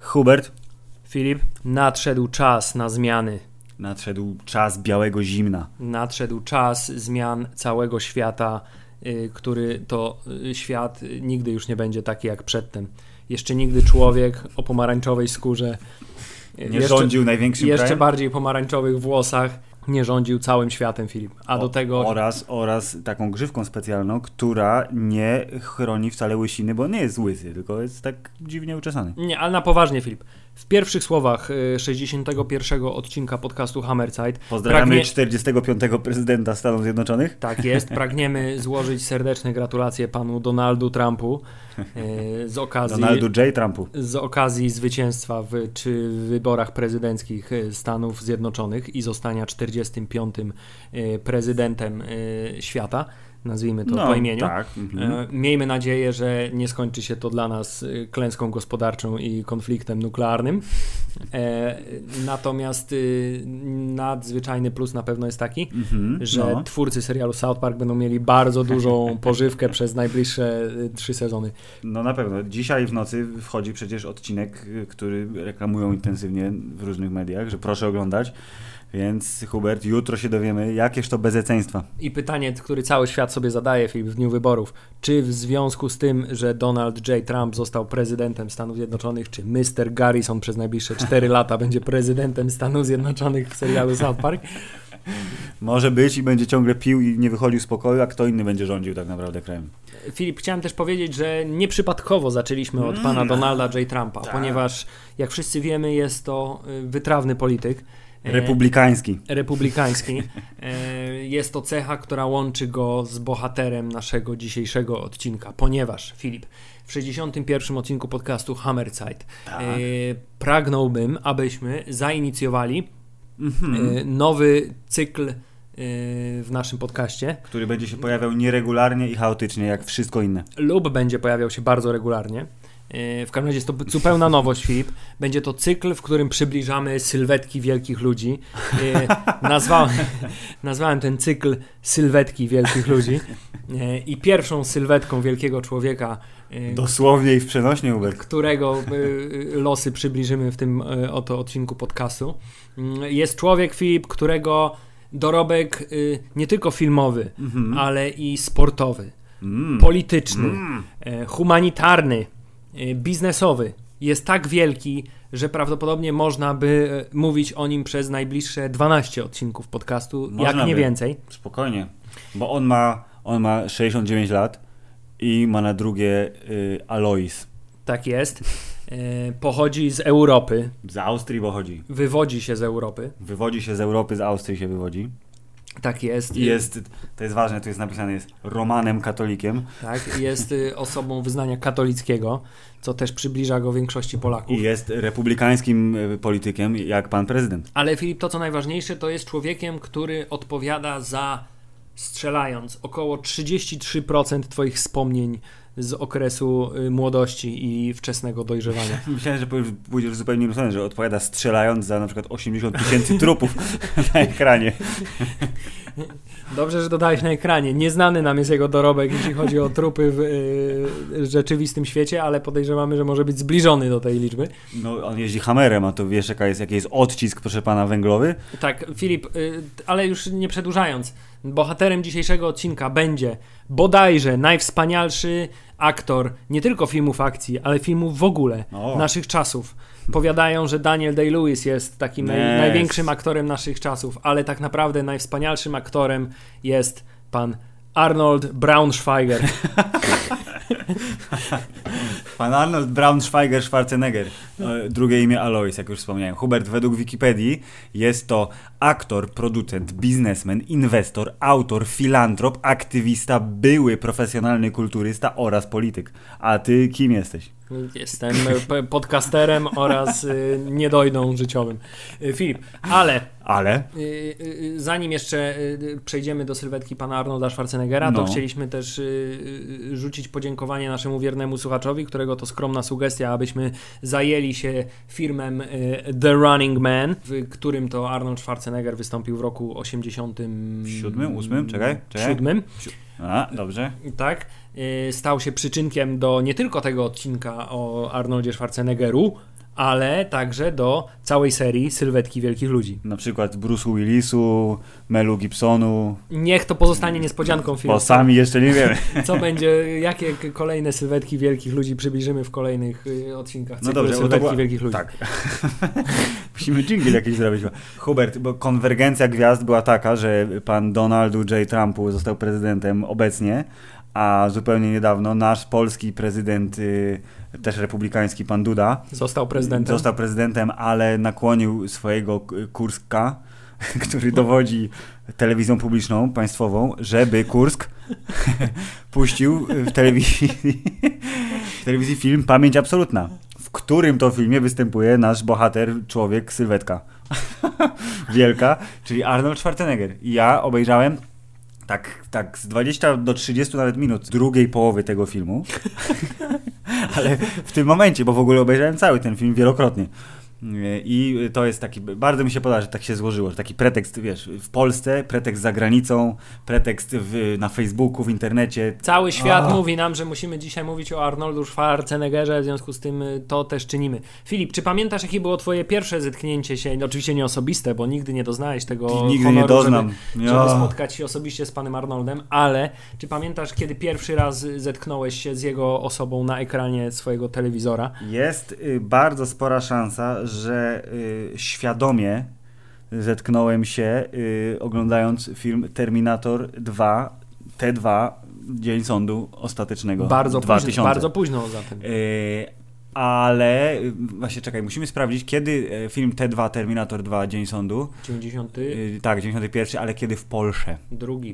Hubert, Filip, nadszedł czas na zmiany. nadszedł czas białego zimna. Nadszedł czas zmian całego świata, y, który to y, świat nigdy już nie będzie taki jak przedtem. Jeszcze nigdy człowiek o pomarańczowej skórze, y, Nie jeszcze, rządził największym jeszcze krajem. bardziej pomarańczowych włosach, nie rządził całym światem, Filip. A do O- tego Oraz, oraz taką grzywką specjalną, która nie chroni wcale łysiny, bo nie jest łysy, tylko jest tak dziwnie uczesany. Nie, ale na poważnie, Filip. W pierwszych słowach y, 61 odcinka podcastu Hammerside Pozdrawiamy pragnie- 45. prezydenta Stanów Zjednoczonych. Tak jest, pragniemy złożyć serdeczne gratulacje panu Donaldu Trumpu y, z okazji Donaldu J. Trumpu. z okazji zwycięstwa w czy wyborach prezydenckich y, Stanów Zjednoczonych i zostania 45. y, prezydentem y, świata, nazwijmy to po imieniu. Tak. Mhm. E, Miejmy nadzieję, że nie skończy się to dla nas y, klęską gospodarczą i konfliktem nuklearnym. E, Natomiast nadzwyczajny plus na pewno jest taki, Mhm. że No. twórcy serialu South Park będą mieli bardzo dużą pożywkę przez najbliższe trzy sezony. No na pewno. Dzisiaj w nocy wchodzi przecież odcinek, który reklamują intensywnie w różnych mediach, że proszę oglądać. Więc Hubert, jutro się dowiemy, jakież to bezeceństwa. I pytanie, które cały świat sobie zadaje Filip, w dniu wyborów, czy w związku z tym, że Donald J. Trump został prezydentem Stanów Zjednoczonych, czy Mr. Garrison przez najbliższe 4 lata będzie prezydentem Stanów Zjednoczonych w serialu South Park? Może być i będzie ciągle pił i nie wychodził z pokoju, a kto inny będzie rządził tak naprawdę krajem. Filip, chciałem też powiedzieć, że nieprzypadkowo zaczęliśmy od pana Donalda J. Trumpa, ponieważ jak wszyscy wiemy, jest to y, wytrawny polityk. E, Republikański. republikański. E, Jest to cecha, która łączy go z bohaterem naszego dzisiejszego odcinka, ponieważ Filip, w 61. odcinku podcastu Hammerside Tak. e, pragnąłbym, abyśmy zainicjowali Mhm. nowy cykl w naszym podcaście Który będzie się pojawiał nieregularnie i chaotycznie, jak wszystko inne. lub będzie pojawiał się bardzo regularnie. E, W każdym razie jest to zupełna nowość, Filip. Będzie to cykl, w którym przybliżamy sylwetki wielkich ludzi. E, Nazwałem, nazwałem ten cykl Sylwetki wielkich ludzi. E, I pierwszą sylwetką wielkiego człowieka, Dosłownie i w przenośnie, Hubert. którego losy przybliżymy w tym oto odcinku podcastu, mm, jest człowiek, Filip, którego dorobek e, nie tylko filmowy, Mhm. ale i sportowy Mm. polityczny, Mm. humanitarny, biznesowy jest tak wielki, że prawdopodobnie można by e, mówić o nim przez najbliższe 12 odcinków podcastu, Można jak nie by. więcej. Spokojnie. Bo on ma, on ma 69 lat i ma na drugie y, Alois. Tak jest. E, Pochodzi z Europy, Z Austrii pochodzi. wywodzi się z Europy. Wywodzi się z Europy, z Austrii się wywodzi. Tak jest. Jest, to jest ważne, tu jest napisane, jest Romanem katolikiem. Tak, jest y, osobą wyznania katolickiego, co też przybliża go większości Polaków. I jest republikańskim y, politykiem, jak pan prezydent. Ale Filip, to co najważniejsze, to jest człowiekiem, który odpowiada za, strzelając, około 33% Twoich wspomnień z okresu y, młodości i wczesnego dojrzewania. Myślałem, że pójdziesz w zupełnie stronę, że odpowiada strzelając za na przykład 80 tysięcy trupów na ekranie. Dobrze, że dodałeś na ekranie. Nieznany nam jest jego dorobek, jeśli chodzi o trupy w y, rzeczywistym świecie, ale podejrzewamy, że może być zbliżony do tej liczby. No, on jeździ hamerem, a to wiesz, jaka jest, jaki jest odcisk, proszę pana, węglowy? Tak, Filip, y, ale już nie przedłużając, bohaterem dzisiejszego odcinka będzie bodajże najwspanialszy aktor nie tylko filmów akcji, ale filmów w ogóle O. naszych czasów. Powiadają, że Daniel Day-Lewis jest takim naj, Yes. największym aktorem naszych czasów, ale tak naprawdę najwspanialszym aktorem jest pan Arnold Braunschweiger. Pan Arnold Braunschweiger Schwarzenegger. E, Drugie imię Alois, jak już wspomniałem. Hubert, według Wikipedii jest to aktor, producent, biznesmen, inwestor, autor, filantrop, aktywista, były profesjonalny kulturysta oraz polityk. A ty kim jesteś? Jestem p- podcasterem oraz y, niedojdą życiowym. Y, Filip, ale Ale? zanim jeszcze przejdziemy do sylwetki pana Arnolda Schwarzeneggera, to No. chcieliśmy też rzucić podziękowanie naszemu wiernemu słuchaczowi, którego to skromna sugestia, abyśmy zajęli się filmem y, The Running Man, w którym to Arnold Schwarzenegger wystąpił w roku 87. Siódmym, ósmym? Czekaj, czekaj. Siódmym. A, dobrze. tak, stał się przyczynkiem do nie tylko tego odcinka o Arnoldzie Schwarzeneggeru, ale także do całej serii Sylwetki Wielkich Ludzi. Na przykład Bruce'u Willisu, Melu Gibsonu, Niech to pozostanie niespodzianką bo filmu. sami jeszcze nie wiemy. Co będzie, jakie kolejne Sylwetki Wielkich Ludzi przybliżymy w kolejnych y, odcinkach No dobrze, bo Sylwetki była- Wielkich Ludzi. Tak. Musimy jingle jakiś zrobić. Hubert, bo konwergencja gwiazd była taka, że pan Donaldu J. Trumpu został prezydentem obecnie, a zupełnie niedawno nasz polski prezydent, y, też republikański, pan Duda, Został prezydentem. został prezydentem, ale nakłonił swojego Kurska, który dowodzi telewizją publiczną, państwową, żeby Kursk puścił w telewizji, w telewizji film Pamięć Absolutna, w którym to filmie występuje nasz bohater, człowiek, sylwetka wielka, czyli Arnold Schwarzenegger. I ja obejrzałem tak, tak z 20 do 30 nawet minut drugiej połowy tego filmu, ale w tym momencie, bo w ogóle obejrzałem cały ten film wielokrotnie. I to jest taki, bardzo mi się podoba, że tak się złożyło, że taki pretekst, wiesz, w Polsce, pretekst za granicą, pretekst w, na Facebooku, w internecie. Cały świat A. mówi nam, że musimy dzisiaj mówić o Arnoldu Schwarzeneggerze, w związku z tym y, to też czynimy. Filip, czy pamiętasz, jakie było twoje pierwsze zetknięcie się, oczywiście nie osobiste, bo nigdy nie doznałeś tego Nigdy honoru, nie doznam. Żeby, Ja. żeby spotkać się osobiście z panem Arnoldem, ale czy pamiętasz, kiedy pierwszy raz zetknąłeś się z jego osobą na ekranie swojego telewizora? Jest y, bardzo spora szansa, że y, świadomie zetknąłem się y, oglądając film Terminator 2, T2, Dzień Sądu Ostatecznego. Bardzo 2000. późno, bardzo późno zatem. Y, ale właśnie czekaj, musimy sprawdzić, kiedy film T2, Terminator 2, Dzień Sądu. 92, Y, tak, 91, ale kiedy w Polsce.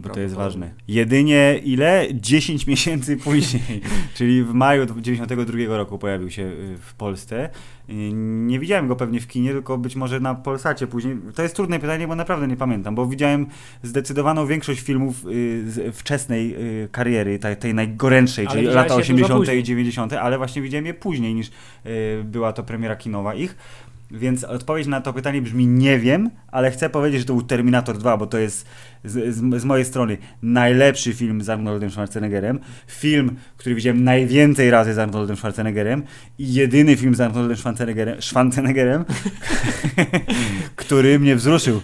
Bo to jest ważne. Jedynie ile? 10 miesięcy później, czyli w maju 92 roku pojawił się w Polsce. Y, Nie widziałem go pewnie w kinie, tylko być może na Polsacie później. To jest trudne pytanie, bo naprawdę nie pamiętam, bo widziałem zdecydowaną większość filmów y, z wczesnej y, kariery, tej, tej najgorętszej, Ale czyli lata je dużo 80. później. i 90., ale właśnie widziałem je później niż y, była to premiera kinowa ich. Więc odpowiedź na to pytanie brzmi nie wiem, ale chcę powiedzieć, że to był Terminator 2, bo to jest z, z, z mojej strony najlepszy film z Arnoldem Schwarzeneggerem. Film, który widziałem najwięcej razy z Arnoldem Schwarzeneggerem i jedyny film z Arnoldem Schwarzeneggerem, Schwarzeneggerem który mnie wzruszył.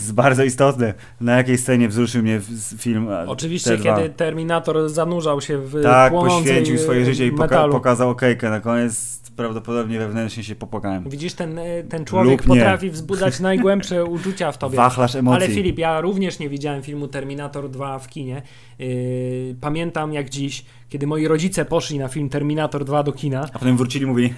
Jest bardzo istotne. Na jakiej scenie wzruszył mnie film a, Oczywiście, T2. kiedy Terminator zanurzał się w Tak, płonącej poświęcił swoje życie i poka- pokazał okejkę na koniec. Prawdopodobnie wewnętrznie się popłakałem. Widzisz, ten, y, ten człowiek potrafi wzbudzać najgłębsze uczucia w tobie. Wachlarz emocji. Ale Filip, ja również nie widziałem filmu Terminator 2 w kinie. Yy, pamiętam jak dziś, kiedy moi rodzice poszli na film Terminator 2 do kina. A potem wrócili i mówili,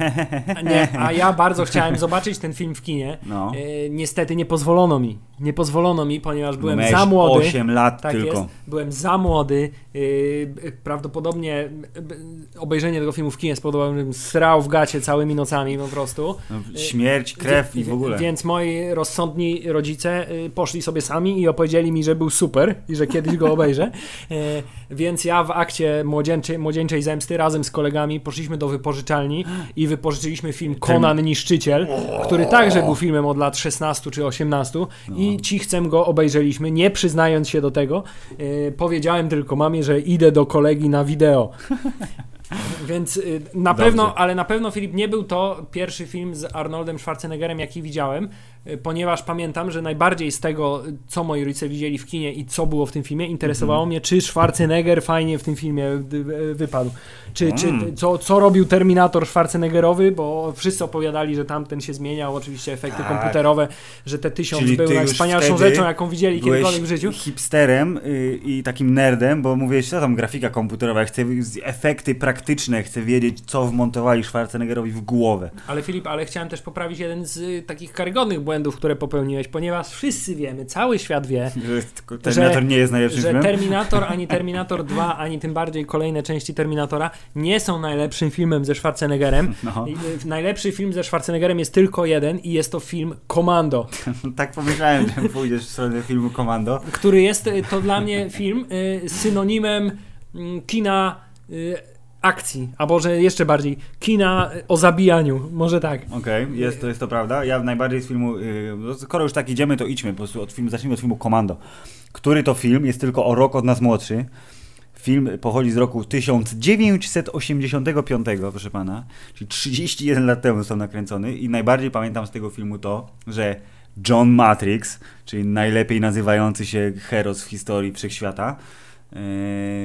A, nie, a ja bardzo chciałem zobaczyć ten film w kinie. no. Yy, niestety nie pozwolono mi. Nie pozwolono mi, ponieważ byłem Miałeś za młody. 8 lat Tak tylko. jest. Byłem za młody. Yy, prawdopodobnie yy, obejrzenie tego filmu w kinie spowodowało, żebym srał w gacie całymi nocami po prostu. No, śmierć, krew i w ogóle. Więc moi rozsądni rodzice y, poszli sobie sami i opowiedzieli mi, że był super i że kiedyś go obejrzę. E, Więc ja w akcie młodzieńczej, młodzieńczej zemsty razem z kolegami poszliśmy do wypożyczalni i wypożyczyliśmy film Conan Niszczyciel, który także był filmem od lat 16 czy 18 i cichcem go obejrzeliśmy, nie przyznając się do tego. E, Powiedziałem tylko mamie, że idę do kolegi na wideo. Więc y, na Dobrze. pewno, ale na pewno Filip nie był to pierwszy film z Arnoldem Schwarzeneggerem, jaki widziałem, ponieważ pamiętam, że najbardziej z tego, y, co moi rodzice widzieli w kinie i co było w tym filmie, interesowało Mhm. mnie, czy Schwarzenegger fajnie w tym filmie y, y, wypadł. Czy, czy Mm. co, co robił Terminator Schwarzeneggerowy, bo wszyscy opowiadali, że tamten się zmieniał, oczywiście efekty Tak. komputerowe, że te tysiąc Czyli był najwspanialszą wtedy rzeczą, jaką widzieli kiedykolwiek w życiu. hipsterem y, i takim nerdem, bo mówiłeś, co tam grafika komputerowa, ja chcę efekty praktyczne. Chcę wiedzieć, co wmontowali Schwarzeneggerowi w głowę. Ale Filip, ale chciałem też poprawić jeden z y, takich karygodnych błędów, które popełniłeś, ponieważ wszyscy wiemy, cały świat wie, Że Terminator Że- nie jest najlepszym że filmem. Terminator, ani Terminator 2, ani tym bardziej kolejne części Terminatora nie są najlepszym filmem ze Schwarzeneggerem. No, y, Najlepszy film ze Schwarzeneggerem jest tylko jeden i jest to film Komando, tak pomyślałem, że pójdziesz w stronę filmu Komando. który jest y, to dla mnie film y, synonimem mm, kina akcji, albo że jeszcze bardziej kina y, o zabijaniu, może tak. Okej, jest, to, jest to prawda. Ja najbardziej z filmu, yy, no skoro już tak idziemy, to idźmy po prostu od filmu, zacznijmy od filmu Komando. Który to film jest tylko o rok od nas młodszy. Film pochodzi z roku 1985, proszę pana, czyli 31 lat temu został nakręcony i najbardziej pamiętam z tego filmu to, że John Matrix, czyli najlepiej nazywający się heros w historii wszechświata,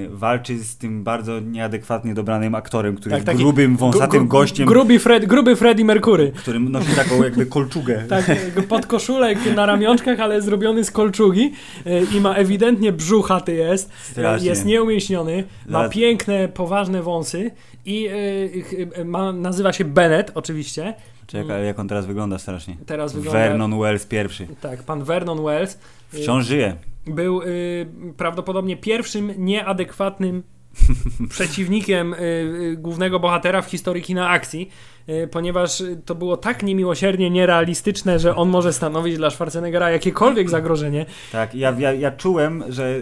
walczy z tym bardzo nieadekwatnie dobranym aktorem, który Tak, jest grubym, wąsatym gościem, Gruby, Fred, gruby Freddie Mercury. którym nosi taką jakby kolczugę. Tak, podkoszulek na ramionczkach, ale zrobiony z kolczugi y, i ma ewidentnie brzuchaty jest, y, Strasznie. jest nieumięśniony, ma Zaraz- piękne, poważne wąsy i ma, nazywa się Bennett oczywiście. Czekaj, jak on teraz wygląda strasznie. Teraz wygląda... Vernon Wells pierwszy. Tak, pan Vernon Wells Wciąż żyje. Był y, prawdopodobnie pierwszym nieadekwatnym przeciwnikiem y, y, głównego bohatera w historii kina akcji, y, ponieważ to było tak niemiłosiernie nierealistyczne, że on może stanowić dla Schwarzeneggera jakiekolwiek zagrożenie. Tak, ja, ja, ja czułem, że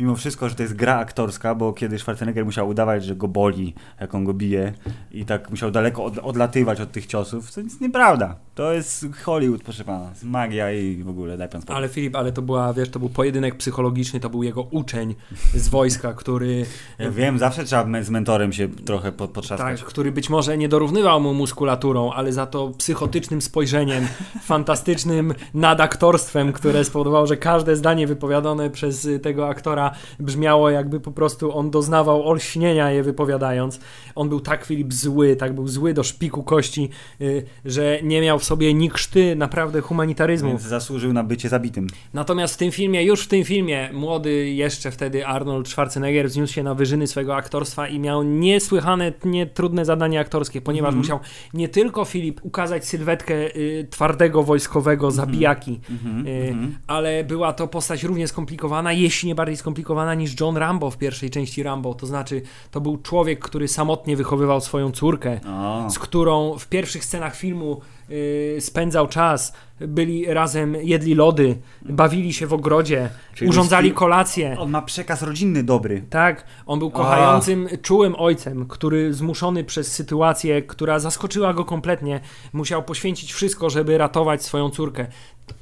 mimo wszystko, że to jest gra aktorska, bo kiedy Schwarzenegger musiał udawać, że go boli, jak on go bije i tak musiał daleko od, odlatywać od tych ciosów, to jest nieprawda. To jest Hollywood, proszę pana. jest magia i w ogóle, daj pan spokój. Ale Filip, ale to była, wiesz, to był pojedynek psychologiczny, to był jego uczeń z wojska, który Ja wiem, zawsze trzeba z mentorem się trochę po, tak, potrzaskać. który być może nie dorównywał mu muskulaturą, ale za to psychotycznym spojrzeniem, fantastycznym nadaktorstwem, które spowodowało, że każde zdanie wypowiadane przez tego aktora brzmiało jakby po prostu on doznawał olśnienia je wypowiadając. On był tak Filip zły, tak był zły do szpiku kości, y, że nie miał w sobie ni krzty naprawdę humanitaryzmu. Więc zasłużył na bycie zabitym. Natomiast w tym filmie, już w tym filmie, młody jeszcze wtedy Arnold Schwarzenegger wzniósł się na wyżyny swojego aktorstwa i miał niesłychane, nie trudne zadanie aktorskie, ponieważ Mhm. musiał nie tylko Filip ukazać sylwetkę y, twardego wojskowego zabijaki, Mhm, y, mhm. ale była to postać równie skomplikowana, jeśli nie bardziej skomplikowana niż John Rambo w pierwszej części Rambo. To znaczy, to był człowiek, który samotnie wychowywał swoją córkę O, z którą w pierwszych scenach filmu y, spędzał czas. Byli razem, jedli lody, bawili się w ogrodzie, Czyli urządzali film- kolację. on ma przekaz rodzinny dobry. Tak, on był kochającym, czułym ojcem, który zmuszony przez sytuację, która zaskoczyła go kompletnie, musiał poświęcić wszystko, żeby ratować swoją córkę.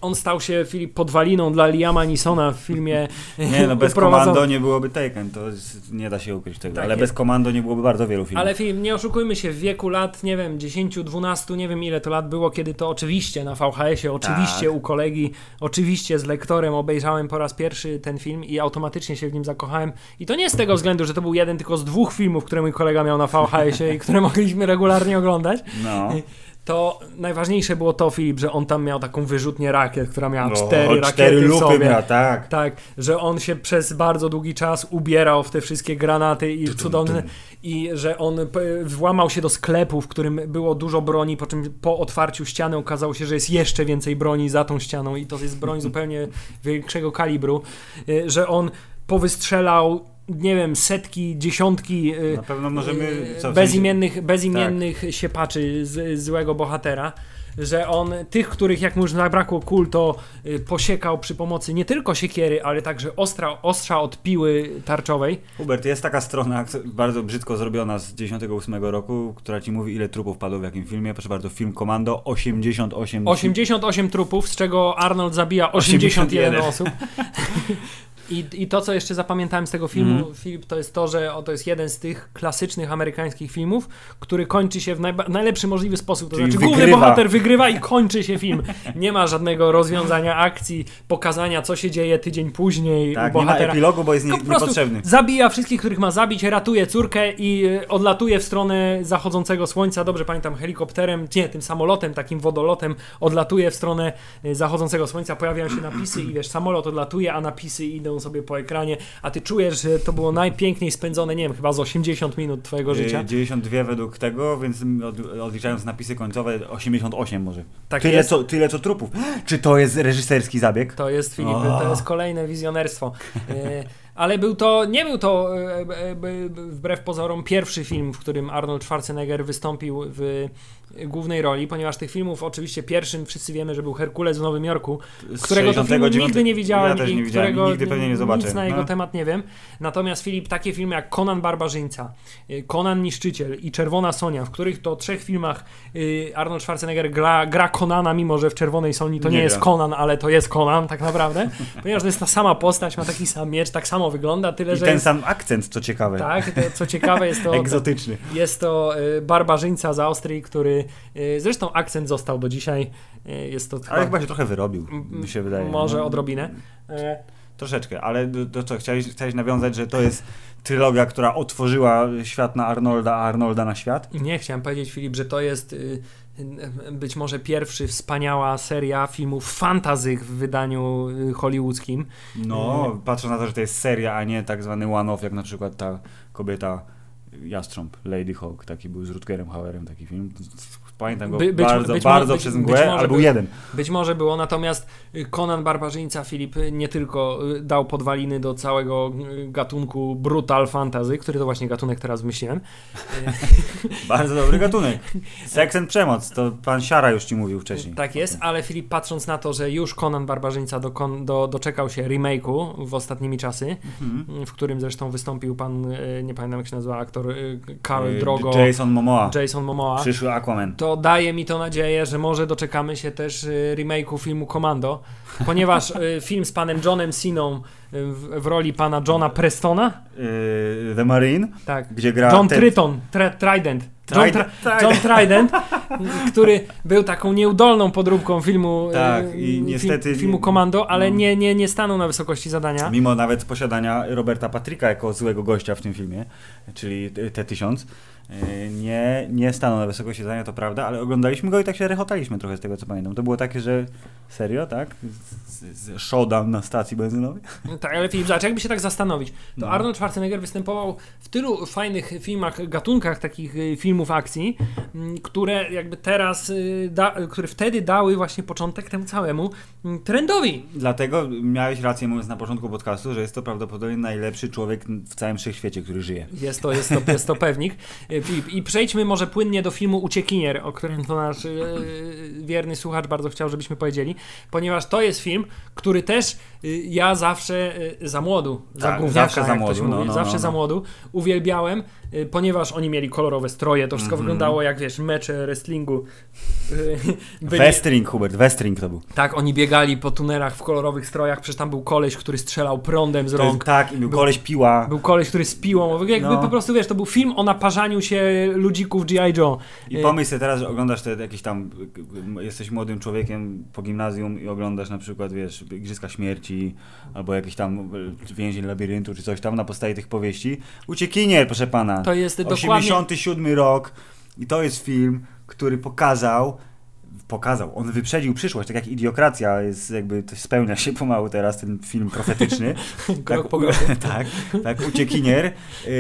On stał się Filip podwaliną dla Liama Nisona w filmie. Nie, no bez prowadzą- komando nie byłoby Taken, to jest, nie da się ukryć tego, Tak ale jest. bez komando nie byłoby bardzo wielu filmów. Ale film, nie oszukujmy się, w wieku lat, nie wiem, 10, 12, nie wiem ile to lat było, kiedy to oczywiście na VHS-ie, oczywiście Tak. u kolegi, oczywiście z lektorem obejrzałem po raz pierwszy ten film i automatycznie się w nim zakochałem. I to nie z tego względu, że to był jeden tylko z dwóch filmów, które mój kolega miał na VHS-ie i które mogliśmy regularnie oglądać. No. To najważniejsze było to, Filip, że on tam miał taką wyrzutnię rakiet, która miała No, cztery rakiety cztery w lupy sobie. miał, tak. Tak, że on się przez bardzo długi czas ubierał w te wszystkie granaty i cudowne i że on włamał się do sklepu, w którym było dużo broni, po czym po otwarciu ściany okazało się, że jest jeszcze więcej broni za tą ścianą i to jest broń zupełnie większego kalibru, y, że on powystrzelał nie wiem, setki, dziesiątki y, Na pewno możemy... y, Co, bezimiennych, bezimiennych siepaczy z, złego bohatera, że on tych, których jak mu już zabrakło kul, to y, posiekał przy pomocy nie tylko siekiery, ale także ostra, ostrza od piły tarczowej. Hubert, jest taka strona bardzo brzydko zrobiona z 98 roku, która ci mówi ile trupów padło w jakim filmie. Proszę bardzo, film Komando 88. 88 trupów, z czego Arnold zabija 81, 81 osób. I, I to, co jeszcze zapamiętałem z tego filmu, Mhm. Filip, to jest to, że o, to jest jeden z tych klasycznych amerykańskich filmów, który kończy się w najlepszy możliwy sposób. To Czyli znaczy, główny wygrywa. bohater wygrywa i kończy się film. Nie ma żadnego rozwiązania akcji, pokazania, co się dzieje tydzień później Tak, u nie ma bohatera. epilogu, bo jest nie, niepotrzebny. Zabija wszystkich, których ma zabić, ratuje córkę i y, odlatuje w stronę zachodzącego słońca. Dobrze pamiętam, helikopterem, nie, tym samolotem, takim wodolotem, odlatuje w stronę y, zachodzącego słońca. Pojawiają się napisy i wiesz, samolot odlatuje, a napisy idą sobie po ekranie, a ty czujesz, że to było najpiękniej spędzone, nie wiem, chyba z 80 minut twojego życia. Y, 92 według tego, więc od, odliczając napisy końcowe 88 może. Tak tyle, jest. co, tyle co trupów. Czy to jest reżyserski zabieg? To jest Filip, to jest kolejne wizjonerstwo. Ale był to, nie był to e, e, e, wbrew pozorom pierwszy film, w którym Arnold Schwarzenegger wystąpił w głównej roli, ponieważ tych filmów oczywiście pierwszym wszyscy wiemy, że był Herkules w Nowym Jorku, Z którego to filmu 69 nigdy nie widziałem Ja i nie widziałem, którego nigdy pewnie nie zobaczę. nic na jego No. temat nie wiem. Natomiast Filip, takie filmy jak Conan Barbarzyńca, Conan Niszczyciel i Czerwona Sonia, w których to trzech filmach Arnold Schwarzenegger gra, gra Conana, mimo że w Czerwonej Soni to nie, Nie jest. Conan, ale to jest Conan tak naprawdę, ponieważ to jest ta sama postać, ma taki sam miecz, tak samo wygląda, tyle I że ten jest, sam akcent, co ciekawe. tak, to, co ciekawe jest to, Egzotyczny. jest to y, barbarzyńca z Austrii, który y, zresztą akcent został do dzisiaj. Y, jest to Ale chyba się trochę wyrobił, mi się wydaje. Może no. odrobinę. Troszeczkę, ale do, co, chciałeś, chciałeś nawiązać, że to jest trylogia, która otworzyła świat na Arnolda, a Arnolda na świat? Nie, chciałem powiedzieć, Filip, że to jest być może pierwszy wspaniała seria filmów fantazy w wydaniu y, hollywoodzkim. No, patrząc na to, że to jest seria, a nie tak zwany one-off, jak na przykład ta kobieta Jastrząb, Lady Hawk, taki był z Rutgerem Hauerem taki film. Pamiętam go By- być- bardzo, być bardzo mo- przez być- mgłę, być ale był by- jeden. Być może było, natomiast Conan Barbarzyńca Filip nie tylko y, dał podwaliny do całego y, gatunku brutal fantasy, który to właśnie gatunek teraz wymyśliłem. Bardzo dobry gatunek. Seks and przemoc, to pan Siara już ci mówił wcześniej. Tak jest, ale Filip, patrząc na to, że już Conan Barbarzyńca dokon, do, doczekał się remake'u w ostatnimi czasy, Mhm. w którym zresztą wystąpił pan, y, nie pamiętam jak się nazywa aktor, Karl Drogo, Jason Momoa, Jason Momoa. przyszły Aquaman. To daje mi to nadzieję, że może doczekamy się też y, remake'u filmu Commando, ponieważ y, film z panem Johnem Siną y, w, w roli pana Johna Prestona, The Marine, tak, gdzie gra John Ted- Triton, Tre, Trident, John, Trident, Tra- John Trident, który był taką nieudolną podróbką filmu, Tak, i niestety- filmu Commando, ale no. nie, nie, nie stanął na wysokości zadania. Mimo nawet posiadania Roberta Patricka jako złego gościa w tym filmie, czyli T-1000, yy, nie, nie stanął na wysokości zadania, to prawda, ale oglądaliśmy go i tak się rechotaliśmy trochę z tego, co pamiętam. To było takie, że serio, tak? Showdown na stacji benzynowej? Tak, ale Filip, zobacz, jakby się tak zastanowić, to No. Arnold Schwarzenegger występował w tylu fajnych filmach, gatunkach takich y, filmów akcji, m, które jakby teraz, y, da, które wtedy dały właśnie początek temu całemu m, trendowi. Dlatego miałeś rację mówiąc na początku podcastu, że jest to prawdopodobnie najlepszy człowiek w całym wszechświecie, który żyje. Jest to, jest to, jest to pewnik. Filip, I przejdźmy może płynnie do filmu Uciekinier, o którym to nasz y, wierny słuchacz bardzo chciał, żebyśmy powiedzieli, ponieważ to jest film, który też y, ja zawsze y, za młodu, za Tak, gówniaka, zawsze za młodu, no, no, zawsze no, za no. młodu uwielbiałem, ponieważ oni mieli kolorowe stroje, to wszystko Mhm. wyglądało jak wiesz, mecze wrestlingu. Byli- Westring, Hubert, Westring to był. tak, oni biegali po tunerach w kolorowych strojach, przecież tam był koleś, który strzelał prądem z To jest, rąk. tak, i był Był- koleś piła. Był koleś, który z piłą, jakby No. po prostu, wiesz, to był film o naparzaniu się ludzików G.I. Joe. I Y, pomyśl sobie teraz, że oglądasz te jakieś tam, jesteś młodym człowiekiem po gimnazjum i oglądasz na przykład, wiesz, Igrzyska Śmierci albo jakiś tam y, Więzień Labiryntu czy coś tam na podstawie tych powieści. Uciekinier, proszę pana. To jest dokładnie... 87 rok i to jest film, który pokazał, pokazał, on wyprzedził przyszłość, tak jak Idiokracja jest jakby, to spełnia się pomału teraz, ten film profetyczny. Krok po tak, tak, Uciekinier y,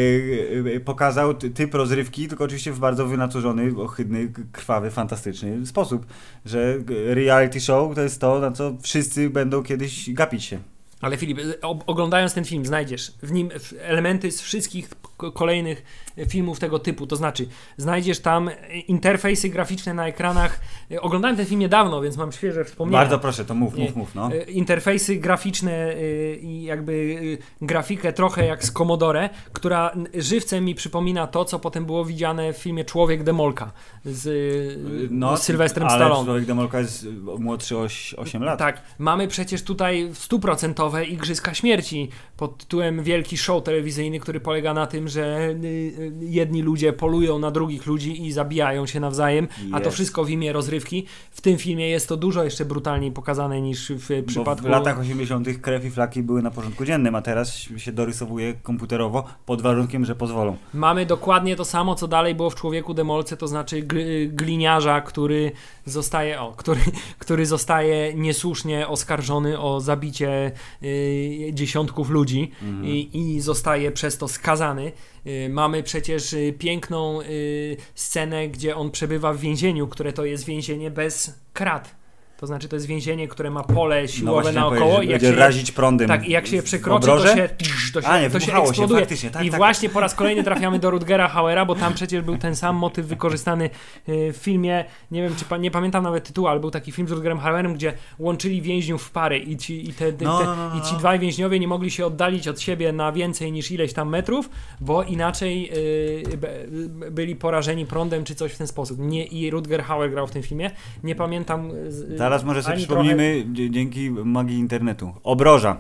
y, pokazał ty- typ rozrywki, tylko oczywiście w bardzo wynaturzony, ohydny, krwawy, fantastyczny sposób, że reality show to jest to, na co wszyscy będą kiedyś gapić się. Ale Filip, oglądając ten film, znajdziesz w nim elementy z wszystkich kolejnych filmów tego typu. To znaczy, znajdziesz tam interfejsy graficzne na ekranach. Oglądałem ten film niedawno, więc mam świeże wspomnienia. Bardzo proszę, to mów, mów, mów, no. E, interfejsy graficzne y, i jakby y, grafikę trochę jak z Commodore, która żywcem mi przypomina to, co potem było widziane w filmie Człowiek Demolka z, y, z Sylwestrem ale Stallone. Człowiek Demolka jest młodszy o 8 lat. Tak, mamy przecież tutaj stuprocentowe Igrzyska Śmierci pod tytułem Wielki Show telewizyjny, który polega na tym, że y, y, jedni ludzie polują na drugich ludzi i zabijają się nawzajem, a to wszystko w imię rozrywki. W tym filmie jest to dużo jeszcze brutalniej pokazane niż w Bo przypadku... w latach 80. krew i flaki były na porządku dziennym, a teraz się dorysowuje komputerowo pod warunkiem, że pozwolą. Mamy dokładnie to samo, co dalej było w Człowieku Demolce, to znaczy gl- gliniarza, który zostaje, o, który, który zostaje niesłusznie oskarżony o zabicie y, dziesiątków ludzi Mhm. i, i zostaje przez to skazany. Y, Mamy przecież y, piękną y, scenę, gdzie on przebywa w więzieniu, które to jest więzienie bez krat. To znaczy, to jest więzienie, które ma pole No siłowe właśnie naokoło i jak będzie się, razić prądem. tak, i jak się je przekroczy, to się, to się, A, nie, to się się, eksploduje. faktycznie, tak, I tak. właśnie po raz kolejny trafiamy do Rutgera Hauera, bo tam przecież był ten sam motyw wykorzystany y, w filmie, nie wiem, czy pa, nie pamiętam nawet tytułu, ale był taki film z Rutgerem Hauerem, gdzie łączyli więźniów w pary i ci, i te, te, No, no, no, no, i ci no. dwaj więźniowie nie mogli się oddalić od siebie na więcej niż ileś tam metrów, bo inaczej y, byli porażeni prądem czy coś w ten sposób. Nie, I Rutger Hauer grał w tym filmie. Nie pamiętam. y, Zaraz może sobie przypomnimy dzie- dzięki magii internetu. Obroża.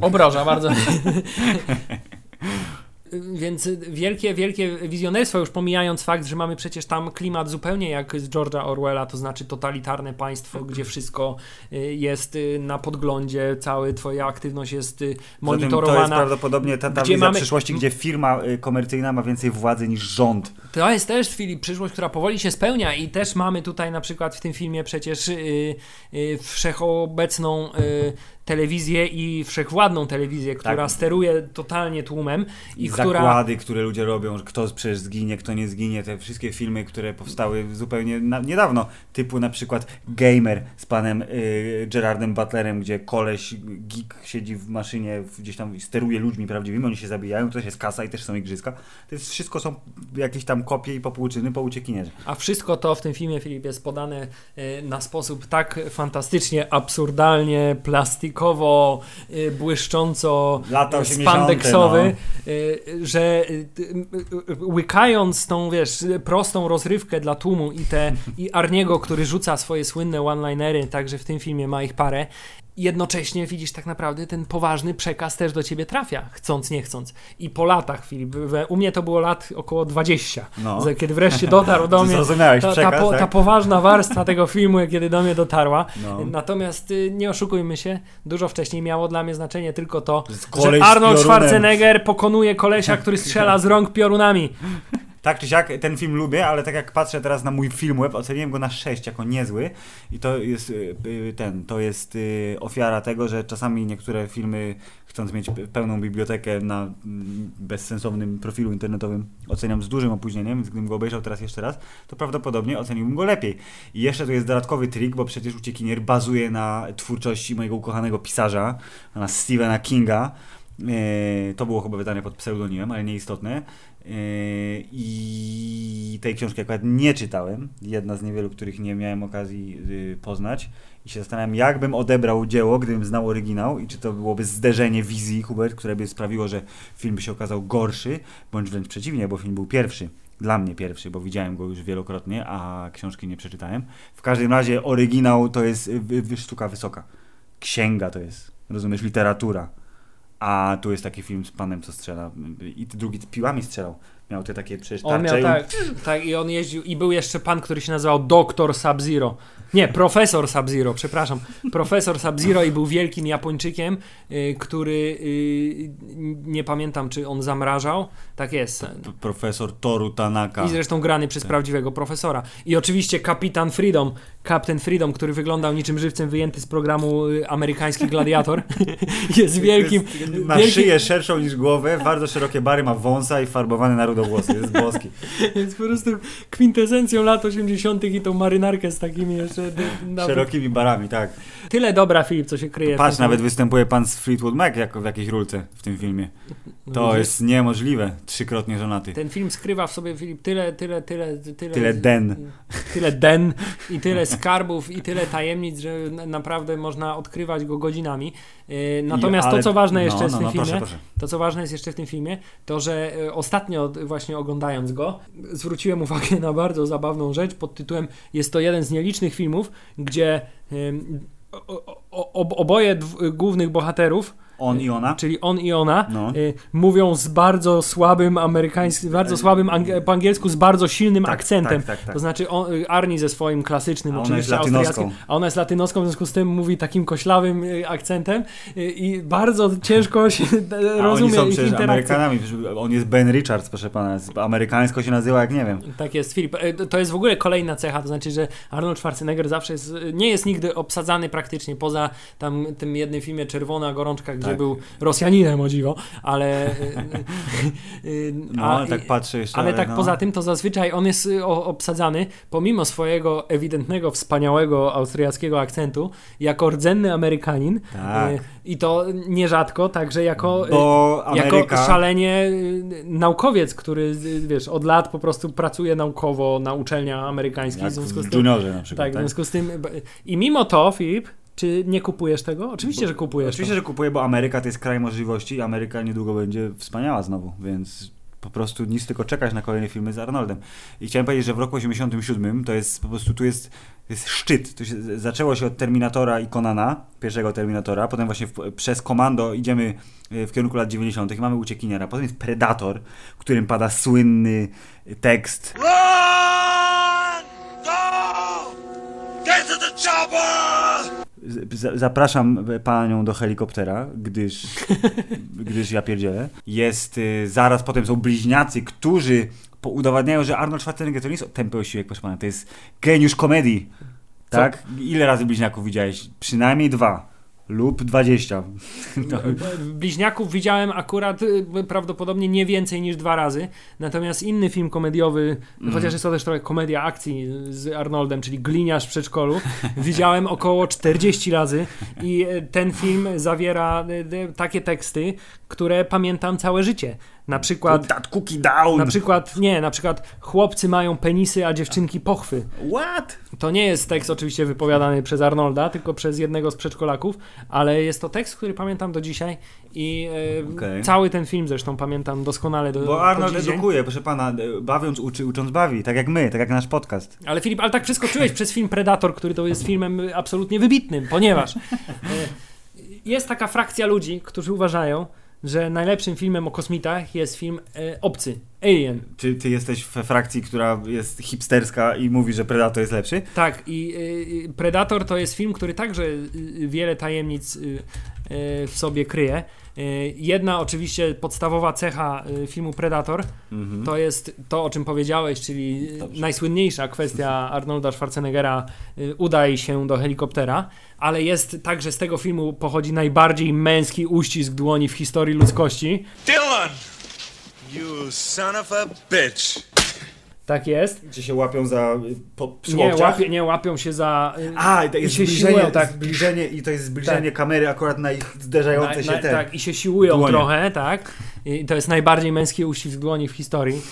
Obroża, bardzo. Więc wielkie, wielkie wizjonerstwo, już pomijając fakt, że mamy przecież tam klimat zupełnie jak z George'a Orwella, to znaczy totalitarne państwo, gdzie wszystko y, jest y, na podglądzie, cała twoja aktywność jest y, Zatem to jest monitorowana. prawdopodobnie ta, ta Gdzie wizja mamy- przyszłości, gdzie firma komercyjna ma więcej władzy niż rząd. To jest też Filip, przyszłość, która powoli się spełnia i też mamy tutaj na przykład w tym filmie przecież wszechobecną telewizję i wszechwładną telewizję, która Tak. steruje totalnie tłumem i I która zakłady, które ludzie robią, że kto przecież zginie, kto nie zginie, te wszystkie filmy, które powstały zupełnie na, niedawno, typu na przykład Gamer z panem y, Gerardem Butlerem, gdzie koleś, geek siedzi w maszynie, gdzieś tam steruje ludźmi prawdziwymi, oni się zabijają, to też jest kasa i też są igrzyska. To jest wszystko są jakieś tam kopie i popłuczyny po uciekinierze. A wszystko to w tym filmie, Filip, jest podane e, na sposób tak fantastycznie, absurdalnie, plastikowo, e, błyszcząco, Lata 80., spandeksowy, no. że łykając tą, wiesz, prostą rozrywkę dla tłumu i te i Arniego, który rzuca swoje słynne one-linery, także w tym filmie ma ich parę, jednocześnie widzisz tak naprawdę ten poważny przekaz też do ciebie trafia, chcąc, nie chcąc. I po latach, Filip, u mnie to było lat około 20, No. kiedy wreszcie dotarł do mnie Zrozumiałeś ta, ta, po, tak? ta poważna warstwa tego filmu, kiedy do mnie dotarła. No. Natomiast y, nie oszukujmy się, dużo wcześniej miało dla mnie znaczenie tylko to, że Arnold. Schwarzenegger pokonuje kolesia, który strzela z rąk piorunami. Tak czy siak, ten film lubię, ale tak jak patrzę teraz na mój film web, oceniłem go na 6 jako niezły i to jest y, y, ten, to jest y, ofiara tego, że czasami niektóre filmy, chcąc mieć pe- pełną bibliotekę na mm, bezsensownym profilu internetowym, oceniam z dużym opóźnieniem, więc gdybym go obejrzał teraz jeszcze raz, to prawdopodobnie oceniłbym go lepiej. I jeszcze tu jest dodatkowy trik, bo przecież Uciekinier bazuje na twórczości mojego ukochanego pisarza, na Stephena Kinga, E, To było chyba wydane pod pseudonimem, ale nieistotne. E, I tej książki akurat nie czytałem. Jedna z niewielu, których nie miałem okazji y, poznać. I się zastanawiam, jak bym odebrał dzieło, gdybym znał oryginał i czy to byłoby zderzenie wizji Hubert, które by sprawiło, że film by się okazał gorszy, bądź wręcz przeciwnie, bo film był pierwszy. Dla mnie pierwszy, bo widziałem go już wielokrotnie, a książki nie przeczytałem. W każdym razie oryginał to jest sztuka wysoka. Księga to jest, rozumiesz, literatura. A tu jest taki film z panem, co strzela. I drugi piłami strzelał. Miał te takie przecież On miał tak, tak i on jeździł i był jeszcze pan, który się nazywał Doktor Sub-Zero. Nie, profesor Sub-Zero, przepraszam. Profesor Sub-Zero i był wielkim Japończykiem, y, który y, nie pamiętam, czy on zamrażał. Tak jest. P- profesor Toru Tanaka. I zresztą grany przez Tak. prawdziwego profesora. I oczywiście kapitan Freedom, Captain Freedom, który wyglądał niczym żywcem wyjęty z programu y, Amerykański Gladiator, jest wielkim. Jest, ma wielkim szyję szerszą niż głowę, bardzo szerokie bary, ma wąsa i farbowany na rudowłosy. Jest boski. jest po prostu kwintesencją lat 80. i tą marynarkę z takimi jeszcze. nawet- Szerokimi barami, tak. Tyle dobra, Filip, co się kryje. Patrz, nawet występuje pan z Fleetwood Mac jako w jakiejś rulce w tym filmie. No To jest niemożliwe. Trzykrotnie żonaty. Ten film skrywa w sobie, Filip, tyle, tyle, tyle, tyle. Tyle den. Tyle den i tyle skarbów i tyle tajemnic, że na- naprawdę można odkrywać go godzinami. Yy, Natomiast to, co ważne jeszcze no, no, w tym no, filmie, Proszę, proszę. To, co ważne jest jeszcze w tym filmie, to że e, ostatnio właśnie oglądając go, zwróciłem uwagę na bardzo zabawną rzecz pod tytułem Jest to jeden z nielicznych filmów, gdzie oboje głównych bohaterów On i ona? czyli on i ona, No. y, mówią z bardzo słabym amerykańskim, bardzo słabym ang- po angielsku z bardzo silnym Tak, akcentem. tak, tak, tak. To znaczy on, y, Arnie ze swoim klasycznym, A oczywiście austriackim, a ona jest latynoską, w związku z tym mówi takim koślawym y, akcentem y, i bardzo ciężko się A oni rozumie są ich. Amerykanami. On jest Ben Richards, proszę pana. Amerykańsko się nazywa, jak nie wiem. Tak jest, Filip. To- To jest w ogóle kolejna cecha, to znaczy, że Arnold Schwarzenegger zawsze jest, nie jest nigdy obsadzany praktycznie, poza tam tym jednym filmie Czerwona Gorączka, Tak. był Rosjaninem, o dziwo, ale... e, e, No, a- ale tak patrzę jeszcze. ale tak no. poza tym, to zazwyczaj on jest y, obsadzany, pomimo swojego ewidentnego, wspaniałego austriackiego akcentu, jako rdzenny Amerykanin. Tak. Y, I to nierzadko, także jako, y, jako szalenie y, naukowiec, który y, wiesz, od lat po prostu pracuje naukowo na uczelniach amerykańskich. Jak w związku z w tym, juniorze na przykład. tak, w tak? związku z tym. I mimo to, Filip, czy nie kupujesz tego? Oczywiście, że kupujesz. Oczywiście, że kupuję, bo Ameryka to jest kraj możliwości i Ameryka niedługo będzie wspaniała znowu, więc po prostu nic tylko czekać na kolejne filmy z Arnoldem. I chciałem powiedzieć, że w roku 87 to jest po prostu tu jest, jest szczyt. To się, zaczęło się od Terminatora i Conana, pierwszego Terminatora, potem właśnie w, przez Komando idziemy e, w kierunku lat 90. i mamy Uciekiniera. Potem jest Predator, w którym pada słynny tekst Run! Go! Get to the chopper! Zapraszam panią do helikoptera, gdyż, gdyż ja pierdzielę. Jest, y, zaraz potem są bliźniacy, którzy udowadniają, że Arnold Schwarzenegger to nie jest tępy osiłek, proszę pana, to jest geniusz komedii. Tak? Ile razy bliźniaków widziałeś? Przynajmniej dwa. Lub dwadzieścia. To, Bliźniaków widziałem akurat y, prawdopodobnie nie więcej niż dwa razy. Natomiast inny film komediowy, Mhm. chociaż jest to też trochę komedia akcji z Arnoldem, czyli Gliniarz w przedszkolu, widziałem około 40 razy. I y, ten film zawiera y, y, takie teksty, które pamiętam całe życie. Na przykład. that cookie down! Na przykład, nie, na przykład chłopcy mają penisy, a dziewczynki pochwy. What? To nie jest tekst oczywiście wypowiadany przez Arnolda, tylko przez jednego z przedszkolaków, ale jest to tekst, który pamiętam do dzisiaj i e, Okej. cały ten film zresztą pamiętam doskonale do Bo Arnold dzień. edukuje, proszę pana, e, bawiąc uczy, ucząc bawi, tak jak my, tak jak nasz podcast. Ale Filip, ale tak przeskoczyłeś przez film Predator, który to jest filmem absolutnie wybitnym, ponieważ e, jest taka frakcja ludzi, którzy uważają, że najlepszym filmem o kosmitach jest film e, Obcy, Alien. Czy ty jesteś we frakcji, która jest hipsterska i mówi, że Predator jest lepszy? Tak, i y, Predator to jest film, który także y, wiele tajemnic y, y, w sobie kryje. Y, Jedna oczywiście podstawowa cecha y, filmu Predator Mhm. to jest to, o czym powiedziałeś, czyli Dobrze. najsłynniejsza kwestia Arnolda Schwarzeneggera y, udaj się do helikoptera, ale jest także z tego filmu pochodzi najbardziej męski uścisk dłoni w historii ludzkości. Dylan! You son of a bitch! Tak jest. Czy się łapią za y, po, przy Nie, łapie, nie łapią się za... y, A, i to jest I się zbliżenie, siłują, tak. zbliżenie i to jest zbliżenie kamery akurat na ich zderzające się na, te. Tak, i się siłują dłonie. trochę, tak. I to jest najbardziej męski uścisk dłoni w historii.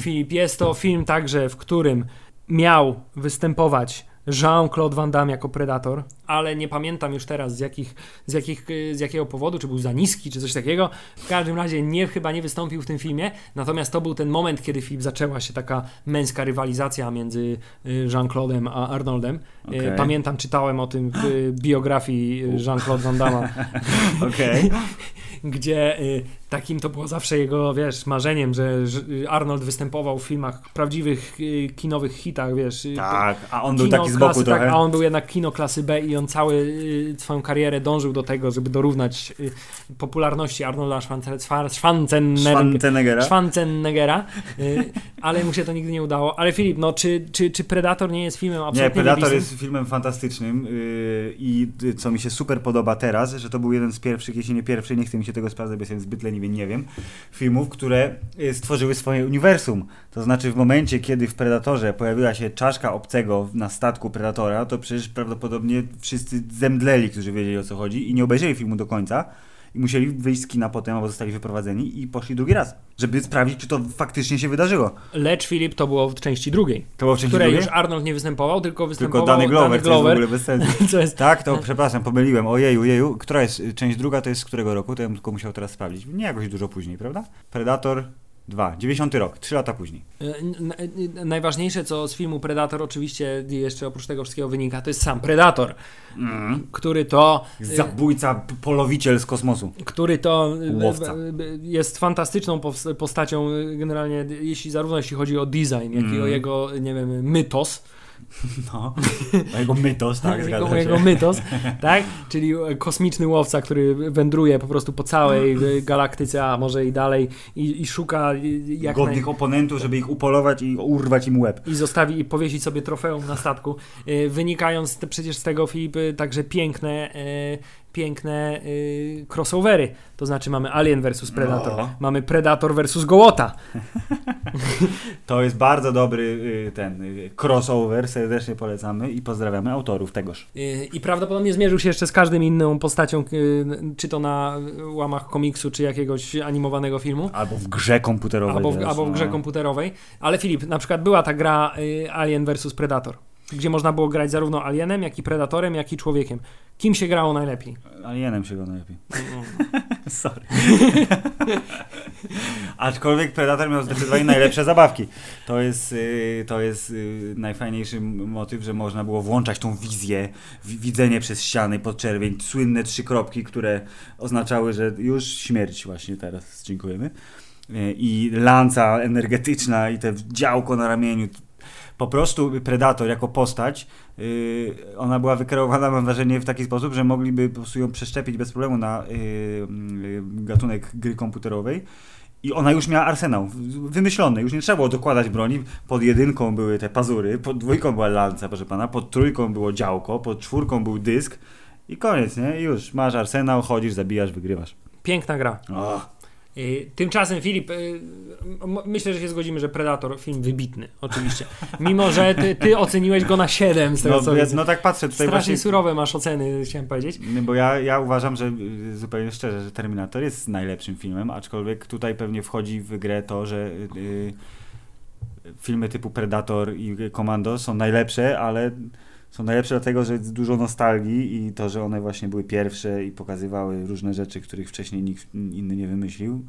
Filip, jest to film także, w którym miał występować Jean-Claude Van Damme jako Predator, ale nie pamiętam już teraz z, jakich, z, jakich, z jakiego powodu, czy był za niski, czy coś takiego. W każdym razie nie, chyba nie wystąpił w tym filmie, natomiast to był ten moment, kiedy film zaczęła się taka męska rywalizacja między y, Jean-Claude'em a Arnoldem. Y, Okej. Pamiętam, czytałem o tym w biografii Jean-Claude Van Damme Okej. Gdzie y, takim to było zawsze jego, wiesz, marzeniem, że, że Arnold występował w filmach, prawdziwych y, kinowych hitach, wiesz. y, Tak, a on był taki z boku klasy, trochę. Tak, a on był jednak kino klasy B i on cały y, swoją karierę dążył do tego, żeby dorównać y, popularności Arnolda Schwarze- Schwar- Schwarzenegger- Schwarzeneggera. Schwarzeneggera, y, ale mu się to nigdy nie udało. Ale Filip, no czy, czy, czy Predator nie jest filmem Nie, absolutnie Predator wybitnym? jest filmem fantastycznym i co mi się super podoba teraz, że to był jeden z pierwszych, jeśli nie pierwszy, nie chcę mi się tego sprawdzać, bo jestem zbyt leniwy, nie wiem, filmów, które y, stworzyły swoje uniwersum. To znaczy w momencie, kiedy w Predatorze pojawiła się czaszka obcego na statku Predatora, to przecież prawdopodobnie wszyscy zemdleli, którzy wiedzieli o co chodzi i nie obejrzeli filmu do końca. I musieli wyjść z kina potem, albo zostali wyprowadzeni i poszli drugi raz, żeby sprawdzić, czy to faktycznie się wydarzyło. Lecz Filip to było w części drugiej, To było w w części której drugiej? już Arnold nie występował, tylko występował Tylko Danny Glover, Danny co jest w ogóle bez sensu. jest Tak, to przepraszam, pomyliłem. Ojeju, jeju. Która jest część druga, to jest z którego roku? To ja bym tylko musiał teraz sprawdzić. Nie jakoś dużo później, prawda? Predator Dwa. 90 rok, trzy lata później. E, Najważniejsze, co z filmu Predator oczywiście jeszcze oprócz tego wszystkiego wynika, to jest sam Predator, Mm. który to... e, Zabójca, polowiciel z kosmosu. który to e, Łowca. jest fantastyczną postacią generalnie, jeśli zarówno jeśli chodzi o design, jak i Mm. o jego, nie wiem, mytos, No. Jego mytos, tak, jego, zgadza jego się. mytos, tak? Czyli e, kosmiczny łowca, który wędruje po prostu po całej e, galaktyce, a może i dalej i, i szuka jak naj... Godnych oponentów, żeby ich upolować i urwać im łeb. i zostawi i powiesić sobie trofeum na statku. E, Wynikając te, przecież z tego, Filip, e, także piękne, piękne e, crossovery. To znaczy mamy Alien vs Predator, No. mamy Predator vs Gołota. To jest bardzo dobry y, ten y, crossover, serdecznie polecamy i pozdrawiamy autorów tegoż. I prawdopodobnie zmierzył się jeszcze z każdym inną postacią, czy to na łamach komiksu, czy jakiegoś animowanego filmu. Albo w grze komputerowej. Albo w, albo w grze no. komputerowej. Ale Filip, na przykład była ta gra y, Alien vs Predator, gdzie można było grać zarówno alienem, jak i predatorem, jak i człowiekiem. Kim się grało najlepiej? Alienem się go najlepiej. Sorry. Aczkolwiek Predator miał zdecydowanie najlepsze zabawki. To jest, y, to jest y, najfajniejszy motyw, że można było włączać tą wizję, wi- widzenie przez ściany pod czerwień, słynne trzy kropki, które oznaczały, że już śmierć właśnie teraz, dziękujemy. Y, I lanca energetyczna i te działko na ramieniu. Po prostu Predator jako postać, y, ona była wykreowana, mam wrażenie, w taki sposób, że mogliby po prostu ją przeszczepić bez problemu na y, y, gatunek gry komputerowej. I ona już miała arsenał wymyślony, już nie trzeba było dokładać broni. Pod jedynką były te pazury, pod dwójką była lanca, proszę pana, pod trójką było działko, pod czwórką był dysk i koniec, nie? Już masz arsenał, chodzisz, zabijasz, wygrywasz. Piękna gra. O, Y, Tymczasem, Filip, y, myślę, że się zgodzimy, że Predator film wybitny, oczywiście. Mimo, że ty, ty oceniłeś go na 7 z tego no, ja, no tak patrzę tutaj Strasznie właśnie. surowe masz oceny, chciałem powiedzieć. Bo ja, ja uważam, że y, zupełnie szczerze, że Terminator jest najlepszym filmem, aczkolwiek tutaj pewnie wchodzi w grę to, że y, y, filmy typu Predator i Commando są najlepsze, ale są najlepsze dlatego, że jest dużo nostalgii i to, że one właśnie były pierwsze i pokazywały różne rzeczy, których wcześniej nikt inny nie wymyślił.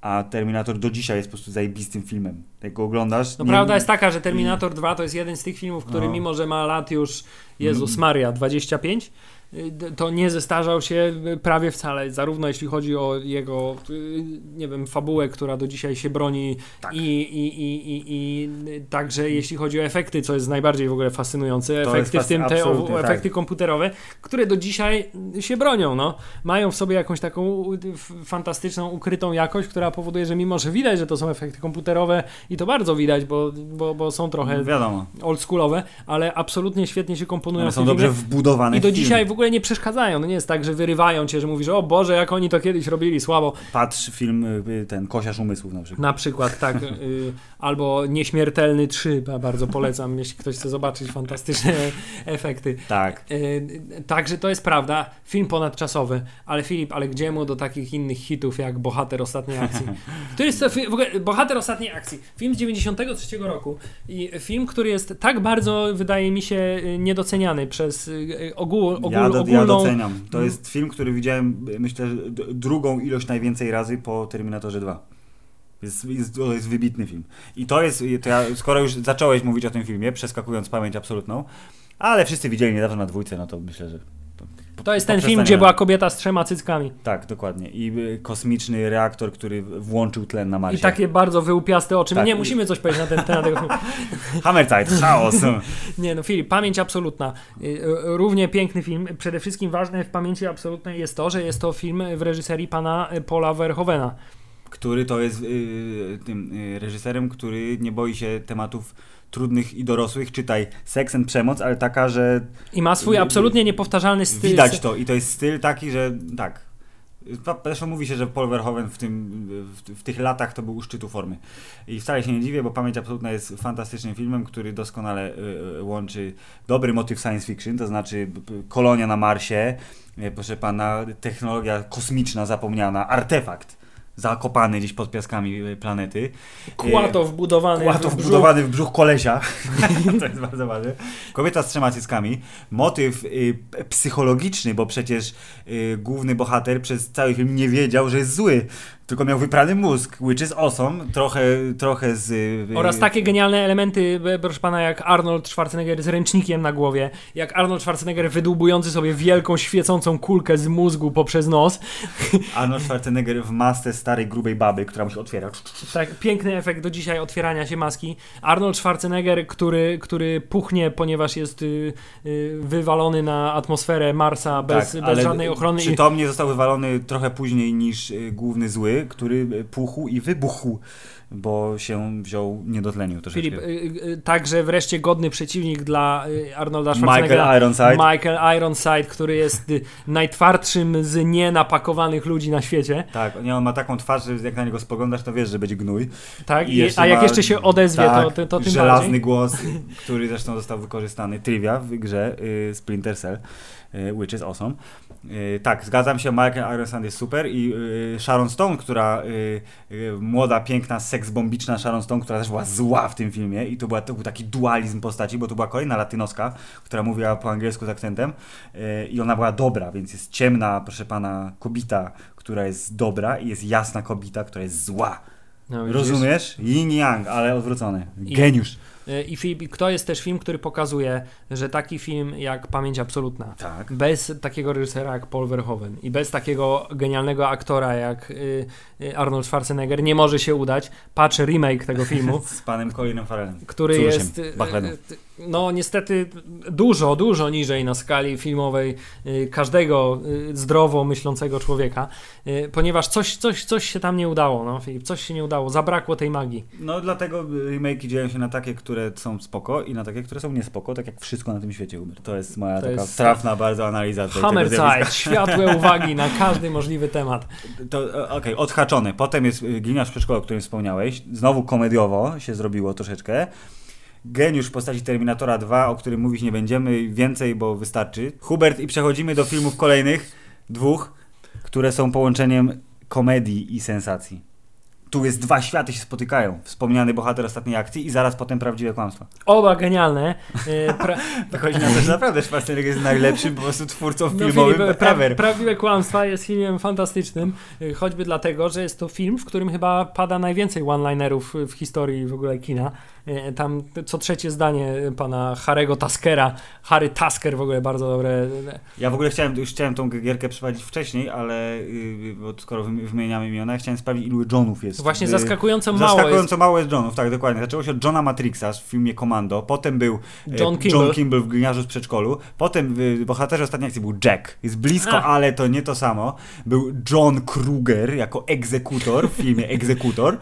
A Terminator do dzisiaj jest po prostu zajebistym filmem. Jak go oglądasz. No nie- prawda jest taka, że Terminator 2 to jest jeden z tych filmów, który No. mimo, że ma lat już, Jezus Mm. Maria, 25, y, d- to nie zestarzał się prawie wcale, zarówno jeśli chodzi o jego, nie wiem, fabułę, która do dzisiaj się broni Tak. i, i, i, i, i także jeśli chodzi o efekty, co jest najbardziej w ogóle fascynujące, To efekty w tym te o, efekty tak. komputerowe, które do dzisiaj się bronią, no. Mają w sobie jakąś taką fantastyczną, ukrytą jakość, która powoduje, że mimo, że widać, że to są efekty komputerowe i to bardzo widać, bo, bo, bo są trochę Wiadomo. oldschoolowe, ale absolutnie świetnie się komponują One są dobrze wbudowane I do dzisiaj w ogóle nie przeszkadzają. No nie jest tak, że wyrywają cię, że mówisz, o Boże, jak oni to kiedyś robili słabo. Patrz film y, ten Kosiarz Umysłów na przykład. Na przykład, tak. Y, albo Nieśmiertelny 3, ba- bardzo polecam, jeśli ktoś chce zobaczyć fantastyczne efekty. Tak. Y, Także to jest prawda, film ponadczasowy, ale Filip, ale gdzie mu do takich innych hitów jak Bohater Ostatniej Akcji? To jest to, w ogóle Bohater Ostatniej Akcji, film z 93 roku i film, który jest tak bardzo, wydaje mi się, y, niedoceniany przez y, ogół, ja, do, ja ogólną... doceniam. To Mm. jest film, który widziałem, myślę, drugą ilość najwięcej razy po Terminatorze 2. Jest, jest, to jest wybitny film. I to jest, to ja, skoro już zacząłeś mówić o tym filmie, przeskakując pamięć absolutną, ale wszyscy widzieli niedawno na dwójce, no to myślę, że... To jest ten film, gdzie była kobieta z trzema cyckami. Tak, dokładnie. I y, kosmiczny reaktor, który włączył tlen na Marsie. I takie bardzo wyłupiaste oczy. Tak. Nie, musimy coś powiedzieć na ten temat tego filmu. Hammerzeit, chaos. Nie, no Filip, pamięć absolutna. Y, y, Równie piękny film. Przede wszystkim ważne w pamięci absolutnej jest to, że jest to film w reżyserii pana Paula Verhoevena. który to jest y, tym y, reżyserem, który nie boi się tematów trudnych i dorosłych, czytaj seks and przemoc, ale taka, że I ma swój Y, y, absolutnie niepowtarzalny styl. widać to i to jest styl taki, że tak. Zresztą mówi się, że Paul Verhoeven w, tym, w, w tych latach to był u szczytu formy. I wcale się nie dziwię, bo Pamięć Absolutna jest fantastycznym filmem, który doskonale y, y, łączy dobry motyw science fiction, to znaczy kolonia na Marsie, y, proszę pana, technologia kosmiczna zapomniana, artefakt zakopany gdzieś pod piaskami y, planety. Kłato wbudowany. Kłato w brzuch. wbudowany w brzuch kolesia. to jest bardzo ważne. Kobieta z trzema cyckami. Motyw y, psychologiczny, bo przecież y, główny bohater przez cały film nie wiedział, że jest zły. Tylko miał wyprany mózg, which is awesome, trochę, trochę z... y, Oraz takie genialne elementy, e, proszę pana, jak Arnold Schwarzenegger z ręcznikiem na głowie, jak Arnold Schwarzenegger wydłubujący sobie wielką, świecącą kulkę z mózgu poprzez nos. Arnold Schwarzenegger w masce starej, grubej baby, która mu się otwiera. Tak, piękny efekt do dzisiaj otwierania się maski. Arnold Schwarzenegger, który, który puchnie, ponieważ jest y, y, wywalony na atmosferę Marsa bez, Tak, bez żadnej ochrony. I, Przytomnie został wywalony trochę później niż y, główny zły, który y, puchł i wybuchł, bo się wziął, nie dotlenił troszeczkę. Filip, y, y, także wreszcie godny przeciwnik dla y, Arnolda Schwarzeneggera. Michael Ironside. Michael Ironside, który jest y, najtwardszym z nienapakowanych ludzi na świecie. Tak, nie, on ma taką twarz, że jak na niego spoglądasz, to wiesz, że będzie gnój. Tak? I a jak ma- jeszcze się odezwie, tak, to, to, to tym żelazny bardziej. głos, który zresztą został wykorzystany, trivia w grze y, Splinter Cell, y, which is awesome. Y, tak, zgadzam się, Michael Ironside jest super i y, Sharon Stone, która y, y, młoda, piękna, seksbombiczna Sharon Stone, która też była zła w tym filmie i to, była, to był taki dualizm postaci, bo to była kolejna latynoska, która mówiła po angielsku z akcentem y, i ona była dobra, więc jest ciemna, proszę pana, kobita, która jest dobra i jest jasna kobita, która jest zła. No? Rozumiesz? Yin Yang, ale odwrócony. Geniusz. Y, I Filip, to jest też film, który pokazuje, że taki film jak Pamięć Absolutna, Tak. bez takiego reżysera jak Paul Verhoeven i bez takiego genialnego aktora jak y, y, Arnold Schwarzenegger nie może się udać. Patrzę remake tego filmu, Z panem Colinem Farrellem. który jest y, Bachlenem. No niestety dużo, dużo niżej na skali filmowej y, każdego y, zdrowo myślącego człowieka, y, ponieważ coś, coś, coś się tam nie udało, no Filip, coś się nie udało, zabrakło tej magii. No dlatego remake dzieją się na takie, które są spoko i na takie, które są niespoko, tak jak wszystko na tym świecie Uber. To jest moja To taka jest- trafna bardzo analiza tej- tego zjawiska. Światłe uwagi na każdy możliwy temat. To e, okej, odhaczony. Potem jest Gliniarz w przedszkolu, o którym wspomniałeś. Znowu komediowo się zrobiło troszeczkę. Geniusz w postaci Terminatora 2, o którym mówić nie będziemy, więcej, bo wystarczy. Hubert i przechodzimy do filmów kolejnych, dwóch, które są połączeniem komedii i sensacji. Tu jest dwa światy się spotykają. Wspomniany bohater ostatniej akcji i zaraz potem prawdziwe kłamstwa. Oba genialne. Y, Pra, Wychodzi na to, że naprawdę Schwarzenegger jest najlepszym po prostu twórcą no, filmowym Filip, pra. Prawdziwe Kłamstwa jest filmem fantastycznym, y, choćby dlatego, że jest to film, w którym chyba pada najwięcej one-linerów w historii w ogóle kina. Y, Tam co trzecie zdanie pana Harego Taskera, Harry Tasker w ogóle bardzo dobre. Ja w ogóle chciałem, już chciałem tą gierkę przeprowadzić wcześniej, ale yy, bo skoro wymi- wymieniamy imiona, ja chciałem sprawdzić ilu Johnów jest. Właśnie Yy, zaskakująco mało Zaskakująco jest. mało jest Johnów, tak dokładnie. Zaczęło się od Johna Matrixa w filmie Komando, potem był e, John Kimball. John Kimball w Gliniarzu z przedszkolu, potem w bohaterze ostatniej akcji był Jack. Jest blisko, ale to nie to samo. Był John Kruger jako egzekutor w filmie Egzekutor.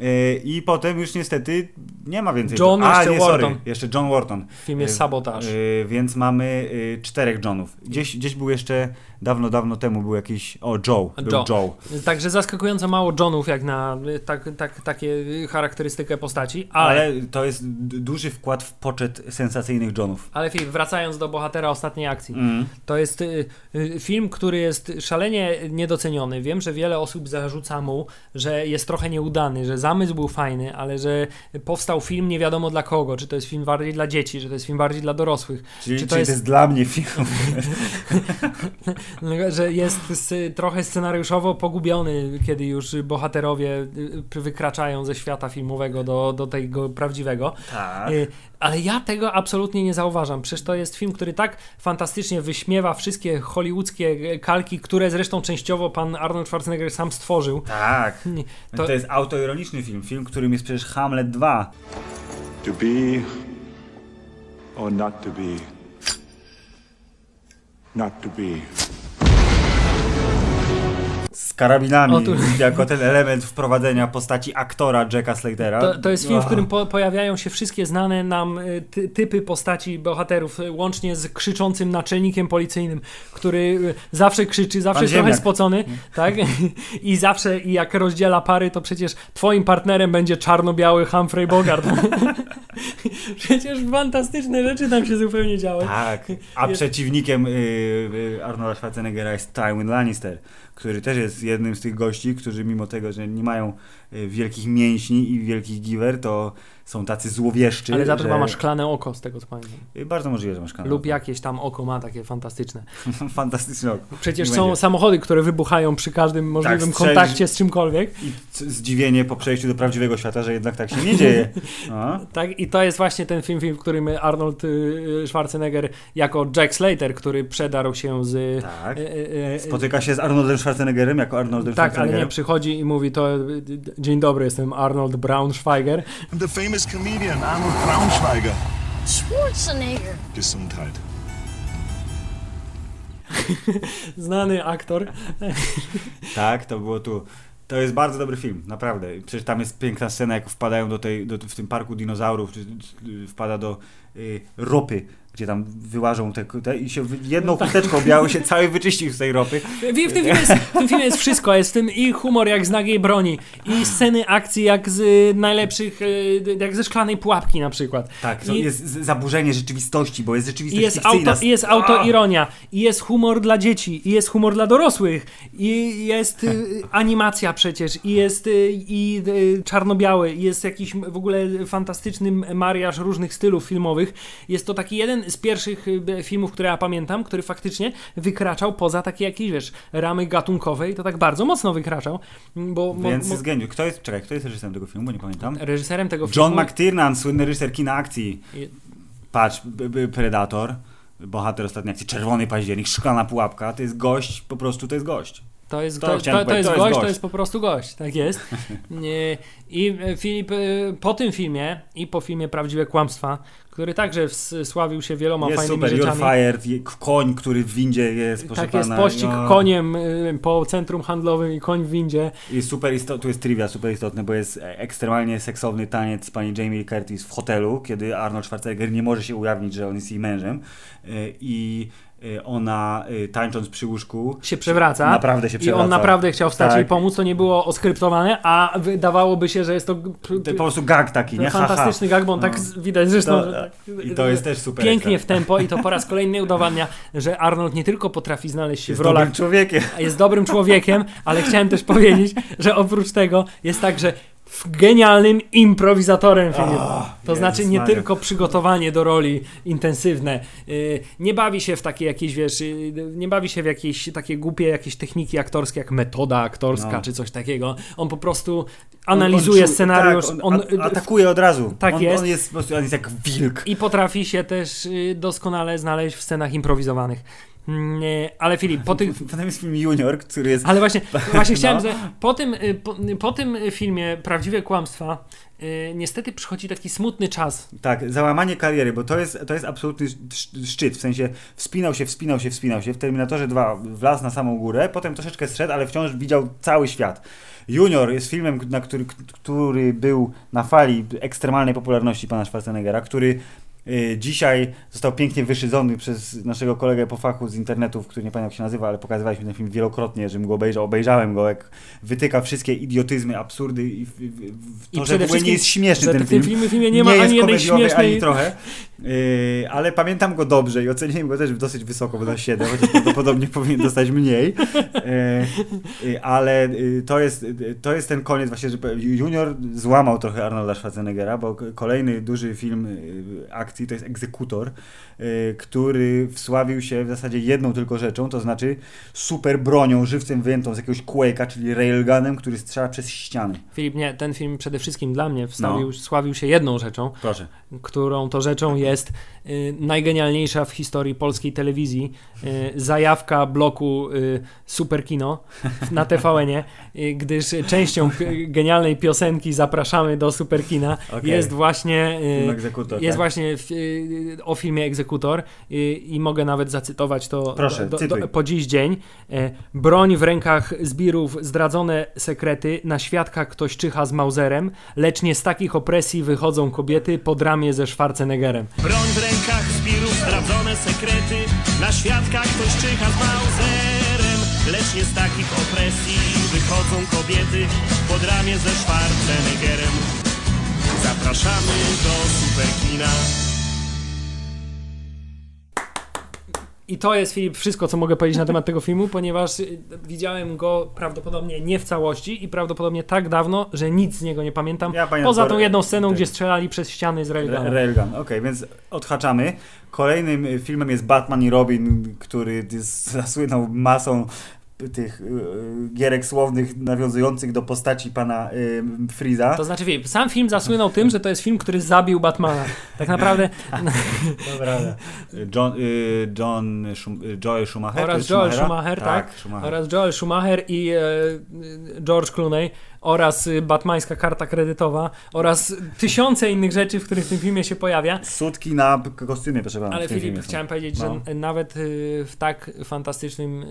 E, I potem już niestety nie ma więcej. John A, jeszcze nie, sorry, Wharton. jeszcze John Wharton. W filmie Y, Sabotaż. y, więc mamy czterech Johnów. Gdzieś, gdzieś był jeszcze dawno, dawno temu był jakiś. O, Joe. Był Joe. Także zaskakująco mało Johnów jak na tak, tak, takie charakterystykę postaci, ale, Ale to jest duży wkład w poczet sensacyjnych Johnów. ale Filip, wracając do bohatera ostatniej akcji. Mm. To jest y, y, film, który jest szalenie niedoceniony. Wiem, że wiele osób zarzuca mu, że jest trochę nieudany, że zamysł był fajny, ale że powstał film nie wiadomo dla kogo. Czy to jest film bardziej dla dzieci, czy to jest film bardziej dla dorosłych. Czyli, Czy to to, jest- jest... dla mnie film. Że jest trochę scenariuszowo pogubiony, kiedy już bohaterowie y, wykraczają ze świata filmowego do, do tego prawdziwego. Tak. Y, Ale ja tego absolutnie nie zauważam. Przecież to jest film, który tak fantastycznie wyśmiewa wszystkie hollywoodzkie kalki, które zresztą częściowo pan Arnold Schwarzenegger sam stworzył. Tak. To- To... to jest autoironiczny film. Film, którym jest przecież Hamlet 2. To be or not to be? Not to be. Karabinami. O, tu- Jako ten element wprowadzenia postaci aktora Jacka Slatera. To, to jest film, w Oh. którym po, pojawiają się wszystkie znane nam y, ty, typy postaci bohaterów, y, łącznie z krzyczącym naczelnikiem policyjnym, który y, zawsze krzyczy, zawsze Pan jest trochę spocony, tak? I zawsze, i jak rozdziela pary, to przecież twoim partnerem będzie czarno-biały Humphrey Bogart. przecież fantastyczne rzeczy tam się zupełnie działy. Tak, a Jest- przeciwnikiem y, y, Arnolda Schwarzeneggera jest Tywin Lannister, który też jest jednym z tych gości, którzy mimo tego, że nie mają wielkich mięśni i wielkich giwer, to są tacy złowieszczy. Ale za to że... chyba ma szklane oko, z tego co pamiętam. Y, Bardzo możliwe, że masz kanał. Lub jakieś tam oko ma takie fantastyczne. Fantastyczny oko. Przecież Nie są będzie. samochody, które wybuchają przy każdym możliwym strzelisz- kontakcie z czymkolwiek. I zdziwienie po przejściu do prawdziwego świata, że jednak tak się nie dzieje. No. Tak, i to jest właśnie ten film, film w którym Arnold y, Schwarzenegger jako Jack Slater, który przedarł się z... Tak. y, y, y, Spotyka się z Arnoldem Schwarzeneggerem jako Arnoldem tak, ale nie Schwarzeneggerem. przychodzi i mówi to y, dzień dobry, jestem Arnold Braunschweiger. I'm the famous comedian Arnold Braunschweiger. Schwarzenegger. Gesundheit. Znany aktor. Tak, to było tu. To jest bardzo dobry film, naprawdę. Przecież tam jest piękna scena, jak wpadają do tej, do, w tym parku dinozaurów, czy, czy wpada do y, ropy, gdzie tam wyłażą te, te i się jedną chusteczką białą się cały wyczyścił z tej ropy. W, w, tym filmie jest, w tym filmie jest wszystko. Jest w tym i humor jak z nagiej broni, i sceny akcji jak z y, najlepszych, y, jak ze szklanej pułapki na przykład. Tak, to I- jest zaburzenie rzeczywistości, bo jest rzeczywistość jest, fikcyjna. auto, i jest autoironia, i jest humor dla dzieci, i jest humor dla dorosłych, i jest y, animacja przecież, i jest i czarno-biały, i jest jakiś w ogóle fantastyczny mariaż różnych stylów filmowych. Jest to taki jeden z pierwszych y, filmów, które ja pamiętam, który faktycznie wykraczał poza takie jakieś, wiesz, ramy gatunkowe i to tak bardzo mocno wykraczał, bo... mo- Więc mo- geniusz. Kto jest, czekaj, kto jest reżyserem tego filmu, bo nie pamiętam. reżyserem tego filmu... John McTiernan, słynny reżyser kina akcji. Patrz, Predator, bohater ostatniej akcji, Czerwony Październik, Szklana Pułapka, to jest gość, po prostu to jest gość. To jest, To to, to, to, jest to jest gość, to gość. jest po prostu gość, tak jest. I e, Filip, e, po tym filmie i po filmie Prawdziwe Kłamstwa, który także sławił się wieloma jest fajnymi super, You're rzeczami. Fired, je- koń, który w windzie jest, proszę Tak jest pana, pościg no. koniem y, po centrum handlowym i koń w windzie. I super istotne, tu jest trivia super istotne, bo jest e, ekstremalnie seksowny taniec pani Jamie Curtis w hotelu, kiedy Arnold Schwarzenegger nie może się ujawnić, że on jest jej mężem e, i e, ona e, tańcząc przy łóżku Się przewraca. Naprawdę się I przewraca. on naprawdę chciał wstać Tak. jej pomóc, to nie było oskryptowane, a wydawałoby się, że jest to, po prostu gag taki, nie? Ha, ha. fantastyczny gag, bo on tak No. z- widać zresztą. To- że tak, I to jest też super. Pięknie w ekstra. tempo i to po raz kolejny udowadnia, że Arnold nie tylko potrafi znaleźć się Jest w rolach dobrym człowiekiem. jest dobrym człowiekiem, ale chciałem też powiedzieć, że oprócz tego jest także f- genialnym improwizatorem Filip. O, To znaczy nie Maria. tylko przygotowanie do roli intensywne, yy, nie bawi się w takie jakieś, wiesz, yy, nie bawi się w jakieś takie głupie jakieś techniki aktorskie, jak metoda aktorska No. czy coś takiego. On po prostu analizuje on, on scenariusz, Tak, on, on, a- atakuje od razu. Tak on, jest. On jest po prostu on jest jak wilk. i potrafi się też doskonale znaleźć w scenach improwizowanych. Mm, nie, ale Filip, po tych, Potem jest film Junior, który jest Ale właśnie, właśnie chciałem, No. że po tym, y, po, po tym filmie Prawdziwe Kłamstwa y, niestety przychodzi taki smutny czas. Tak, załamanie kariery, bo to jest, to jest absolutny sz- szczyt, w sensie wspinał się, wspinał się, wspinał się. W Terminatorze 2 wlazł na samą górę, potem troszeczkę zszedł, ale wciąż widział cały świat. Junior jest filmem, na który, który był na fali ekstremalnej popularności pana Schwarzeneggera, który dzisiaj został pięknie wyszydzony przez naszego kolegę po fachu z internetów, który nie pamiętam jak się nazywa, ale pokazywaliśmy ten film wielokrotnie, żebym go obejrzał. Obejrzałem go, jak wytyka wszystkie idiotyzmy, absurdy i, w- w- w- I to, że w ogóle nie jest śmieszny ten film filmie, filmie nie ma jest ani jednej śmiesznej... ani trochę. Yy, ale pamiętam go dobrze i oceniłem go też dosyć wysoko, bo na 7, chociaż prawdopodobnie powinien dostać mniej. Yy, yy, ale yy, to, jest, yy, to jest ten koniec właśnie, że Junior złamał trochę Arnolda Schwarzeneggera, bo kolejny duży film yy, akcji to jest Egzekutor, yy, który wsławił się w zasadzie jedną tylko rzeczą, to znaczy super bronią, żywcem wyjętą z jakiegoś Quake'a, czyli railgunem, który strzela przez ściany. Filip, nie, ten film przede wszystkim dla mnie wstawił, No. sławił się jedną rzeczą, Proszę. którą to rzeczą jest y, najgenialniejsza w historii polskiej telewizji y, zajawka bloku y, Superkino na TVN-ie, y, gdyż częścią genialnej piosenki Zapraszamy do Superkina Okej. jest właśnie y, jest tak? właśnie y, o filmie Egzekutor y, i mogę nawet zacytować to Proszę, do, cytuj. do, po dziś dzień. E, Broń w rękach zbirów, zdradzone sekrety, na świadkach ktoś czyha z Mauserem, lecz nie z takich opresji wychodzą kobiety pod ramię ze Schwarzeneggerem. Broń w rękach zbirów, zdradzone sekrety Na świadkach ktoś czyha z Mauserem Lecz nie z takich opresji wychodzą kobiety Pod ramię ze Schwarzeneggerem Zapraszamy do Superkina I to jest, Filip, wszystko, co mogę powiedzieć na temat tego filmu, ponieważ y, widziałem go prawdopodobnie nie w całości i prawdopodobnie tak dawno, że nic z niego nie pamiętam. Ja pamiętam poza tą jedną sceną, tak. gdzie strzelali przez ściany z railgunem. Railgun, okej, więc odhaczamy. Kolejnym y, filmem jest Batman i Robin, który zasłynął masą tych y, y, gierek słownych nawiązujących do postaci pana y, Freeza. To znaczy, wie, sam film zasłynął tym, że to jest film, który zabił Batmana. Tak naprawdę Dobra. John, y, John Schum, y, Joel Schumacher. oraz Joel Schumachera? Schumacher, tak, Schumacher. oraz Joel Schumacher i e, George Clooney oraz y, batmańska karta kredytowa oraz tysiące innych rzeczy, w których w tym filmie się pojawia. Sutki na kostiumie, proszę pana. Ale Filip, chciałem powiedzieć, No. że nawet y, w tak fantastycznym,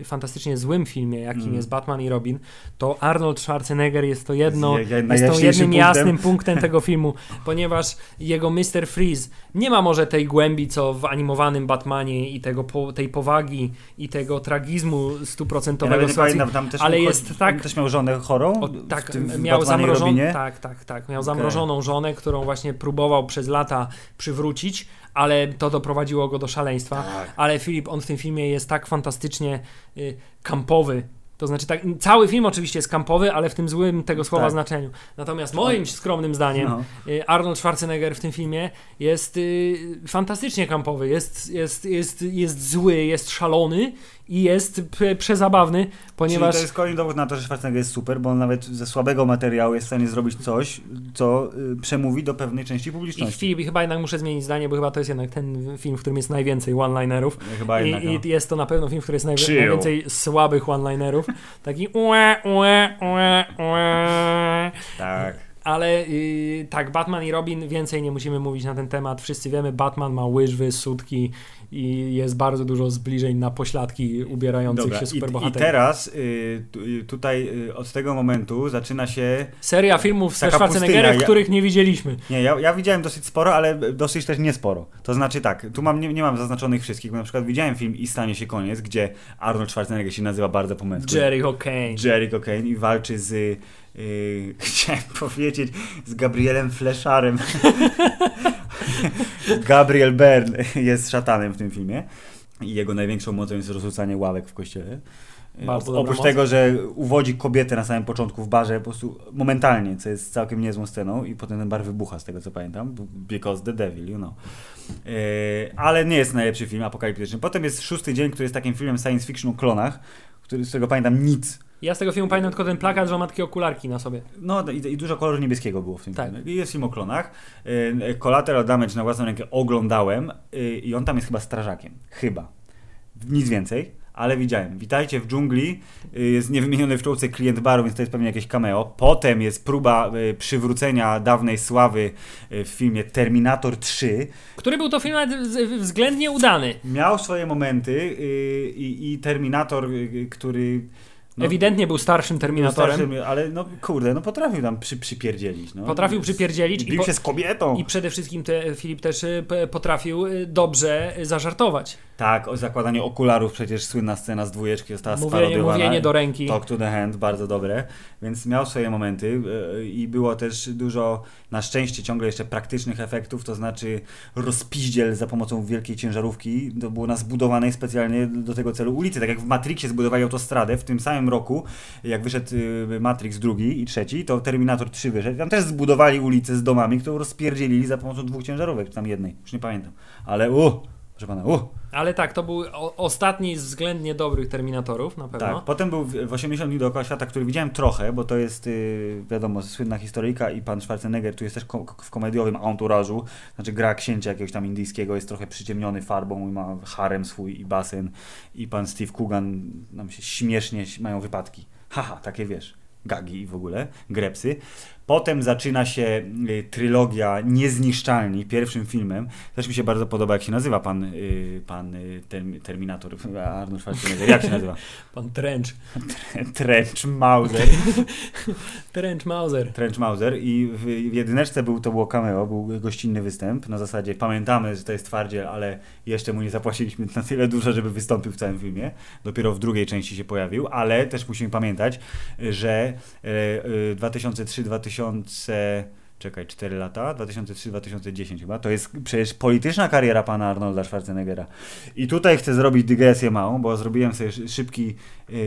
y, fantastycznie złym filmie, jakim Mm. jest Batman i Robin, to Arnold Schwarzenegger jest to jedno, Jest je- jest tą najjaśniejszym jednym punktem. jasnym punktem tego filmu, ponieważ jego Mr. Freeze nie ma może tej głębi, co w animowanym Batmanie i tego, tej powagi i tego tragizmu Ja stuprocentowego sytuacji, pamiętam, tam też ale jest tak- też miał żonę chorą. O, w tak, tym, w miał Batmanie i zamrożoną, tak, tak, tak, miał zamrożoną żonę, którą właśnie próbował przez lata przywrócić, ale to doprowadziło go do szaleństwa. Tak. Ale Filip, on w tym filmie jest tak fantastycznie y, kampowy. To znaczy, tak, cały film oczywiście jest kampowy, ale w tym złym tego słowa Tak. znaczeniu. Natomiast moim skromnym zdaniem No. y, Arnold Schwarzenegger w tym filmie jest y, fantastycznie kampowy. Jest, jest, jest, jest zły, jest szalony i jest przezabawny, ponieważ Czyli to jest kolejny dowód na to, że Schwarzenegger jest super, bo on nawet ze słabego materiału jest w stanie zrobić coś, co y, przemówi do pewnej części I publiczności. Filip, i chyba jednak muszę zmienić zdanie, bo chyba to jest jednak ten film, w którym jest najwięcej one-linerów. Chyba jednak, I, no. I jest to na pewno film, w którym jest najwi- najwięcej słabych one-linerów. Taki ue, ue, ue, ue. Tak. Ale y, tak, Batman i Robin, więcej nie musimy mówić na ten temat. Wszyscy wiemy, Batman ma łyżwy, sutki i jest bardzo dużo zbliżeń na pośladki ubierających Dobra, się i, i superbohaterów. teraz y, y, tutaj y, od tego momentu zaczyna się. Seria filmów ze Schwarzeneggerem, ja- których nie widzieliśmy. Nie, ja, ja widziałem dosyć sporo, ale dosyć też niesporo. To znaczy tak, tu mam, nie, nie mam zaznaczonych wszystkich, bo na przykład widziałem film I stanie się koniec, gdzie Arnold Schwarzenegger się nazywa bardzo po męsku. Jericho Kane. Jericho Kane i walczy z. Yy, chciałem powiedzieć z Gabrielem Fleszarem. Gabriel Byrne jest szatanem w tym filmie. I jego największą mocą jest rozrzucanie ławek w kościele. Bardzo dobra Oprócz moc. tego, że uwodzi kobietę na samym początku w barze po prostu momentalnie, co jest całkiem niezłą sceną i potem ten bar wybucha z tego co pamiętam, because the devil, you know. Yy, ale nie jest najlepszy film apokaliptyczny. Potem jest Szósty Dzień, który jest takim filmem science fiction o klonach, który, z którego pamiętam nic. Ja z tego filmu pamiętam tylko ten plakat, że ma takie okularki na sobie. No i, i dużo koloru niebieskiego było w tym Tak. filmie. I jest film o klonach. Yy, Collateral Damage na własną rękę oglądałem yy, i on tam jest chyba strażakiem. Chyba. Nic więcej, ale widziałem. Witajcie w dżungli. Yy, jest niewymieniony w czołce klient baru, więc to jest pewnie jakieś cameo. Potem jest próba przywrócenia dawnej sławy w filmie Terminator 3. Który był to film względnie udany. Miał swoje momenty i, i Terminator, który... no, Ewidentnie był starszym Terminatorem. starszym, ale no kurde, no potrafił tam przy, przypierdzielić. No. Potrafił przypierdzielić i, Bił po, się z kobietą. i przede wszystkim te, Filip też y, potrafił y, dobrze y, zażartować. Tak, o zakładaniu okularów, przecież słynna scena z dwójeczki została Mówienie, sparodiowana. mówienie do ręki. Talk to the hand, bardzo dobre, więc miał swoje momenty yy, i było też dużo, na szczęście ciągle jeszcze praktycznych efektów, to znaczy rozpiździel za pomocą wielkiej ciężarówki, to było na zbudowanej specjalnie do tego celu ulicy, tak jak w Matrixie zbudowali autostradę w tym samym roku, jak wyszedł yy, Matrix drugi i trzeci, to Terminator 3 wyszedł, tam też zbudowali ulicę z domami, którą rozpierdzielili za pomocą dwóch ciężarówek, czy tam jednej, już nie pamiętam, ale uh, proszę pana, uh. Ale tak, to był o, ostatni z względnie dobrych Terminatorów, na pewno. Tak, potem był w w 80 dni dookoła świata, który widziałem trochę, bo to jest, yy, wiadomo, słynna historyjka i pan Schwarzenegger tu jest też ko- w komediowym entourage'u, znaczy gra księcia jakiegoś tam indyjskiego, jest trochę przyciemniony farbą i ma harem swój i basen i pan Steve Coogan, nam się śmiesznie mają wypadki. Haha, takie wiesz, gagi i w ogóle, grepsy. Potem zaczyna się y, trylogia Niezniszczalni, pierwszym filmem. Też mi się bardzo podoba, jak się nazywa pan, y, pan y, term, Terminator, Arnold Schwarzenegger. Jak się nazywa? Pan Trench. Trench Mauser. Trench Mauser. Trench Mauser i w, w jedyneczce był, to było cameo, był gościnny występ. Na zasadzie pamiętamy, że to jest twardziel, ale jeszcze mu nie zapłaciliśmy na tyle dużo, żeby wystąpił w całym filmie. Dopiero w drugiej części się pojawił, ale też musimy pamiętać, że e, e, 2003-2004 czekaj, 4 lata, 2003-2010 chyba, to jest przecież polityczna kariera pana Arnolda Schwarzeneggera. I tutaj chcę zrobić dygresję małą, bo zrobiłem sobie szy- szybki, yy,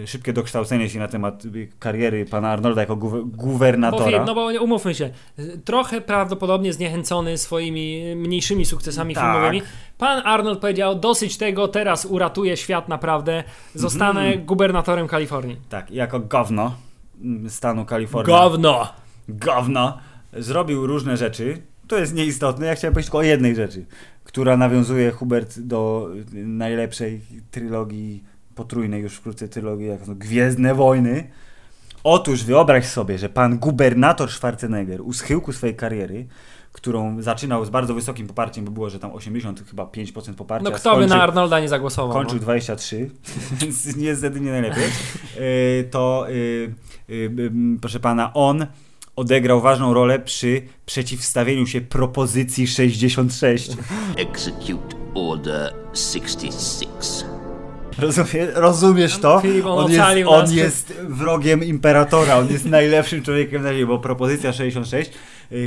yy, szybkie dokształcenie się na temat yy, kariery pana Arnolda jako guwe- Bo, gubernatora. Filip, no bo umówmy się, trochę prawdopodobnie zniechęcony swoimi mniejszymi sukcesami Tak. filmowymi, pan Arnold powiedział, dosyć tego, teraz uratuję świat naprawdę, zostanę Mhm. gubernatorem Kalifornii. Tak, jako gówno mm, stanu Kalifornia. Gówno! Gówno, zrobił różne rzeczy. To jest nieistotne. Ja chciałem powiedzieć tylko o jednej rzeczy, która nawiązuje Hubert do najlepszej trylogii, potrójnej już wkrótce trylogii, jak to Gwiezdne Wojny. Otóż wyobraź sobie, że pan gubernator Schwarzenegger u schyłku swojej kariery, którą zaczynał z bardzo wysokim poparciem, bo było, że tam 80 chyba 5% poparcia. No kto by skończył- na Arnolda nie zagłosował? Kończył no. 23, więc nie najlepiej. Y, To, y, y, proszę pana, on odegrał ważną rolę przy przeciwstawieniu się propozycji 66. Execute Order 66. Rozumie, rozumiesz to? Filip, on On jest, on jest wrogiem imperatora, on jest najlepszym człowiekiem na ziemi, bo propozycja 66 y,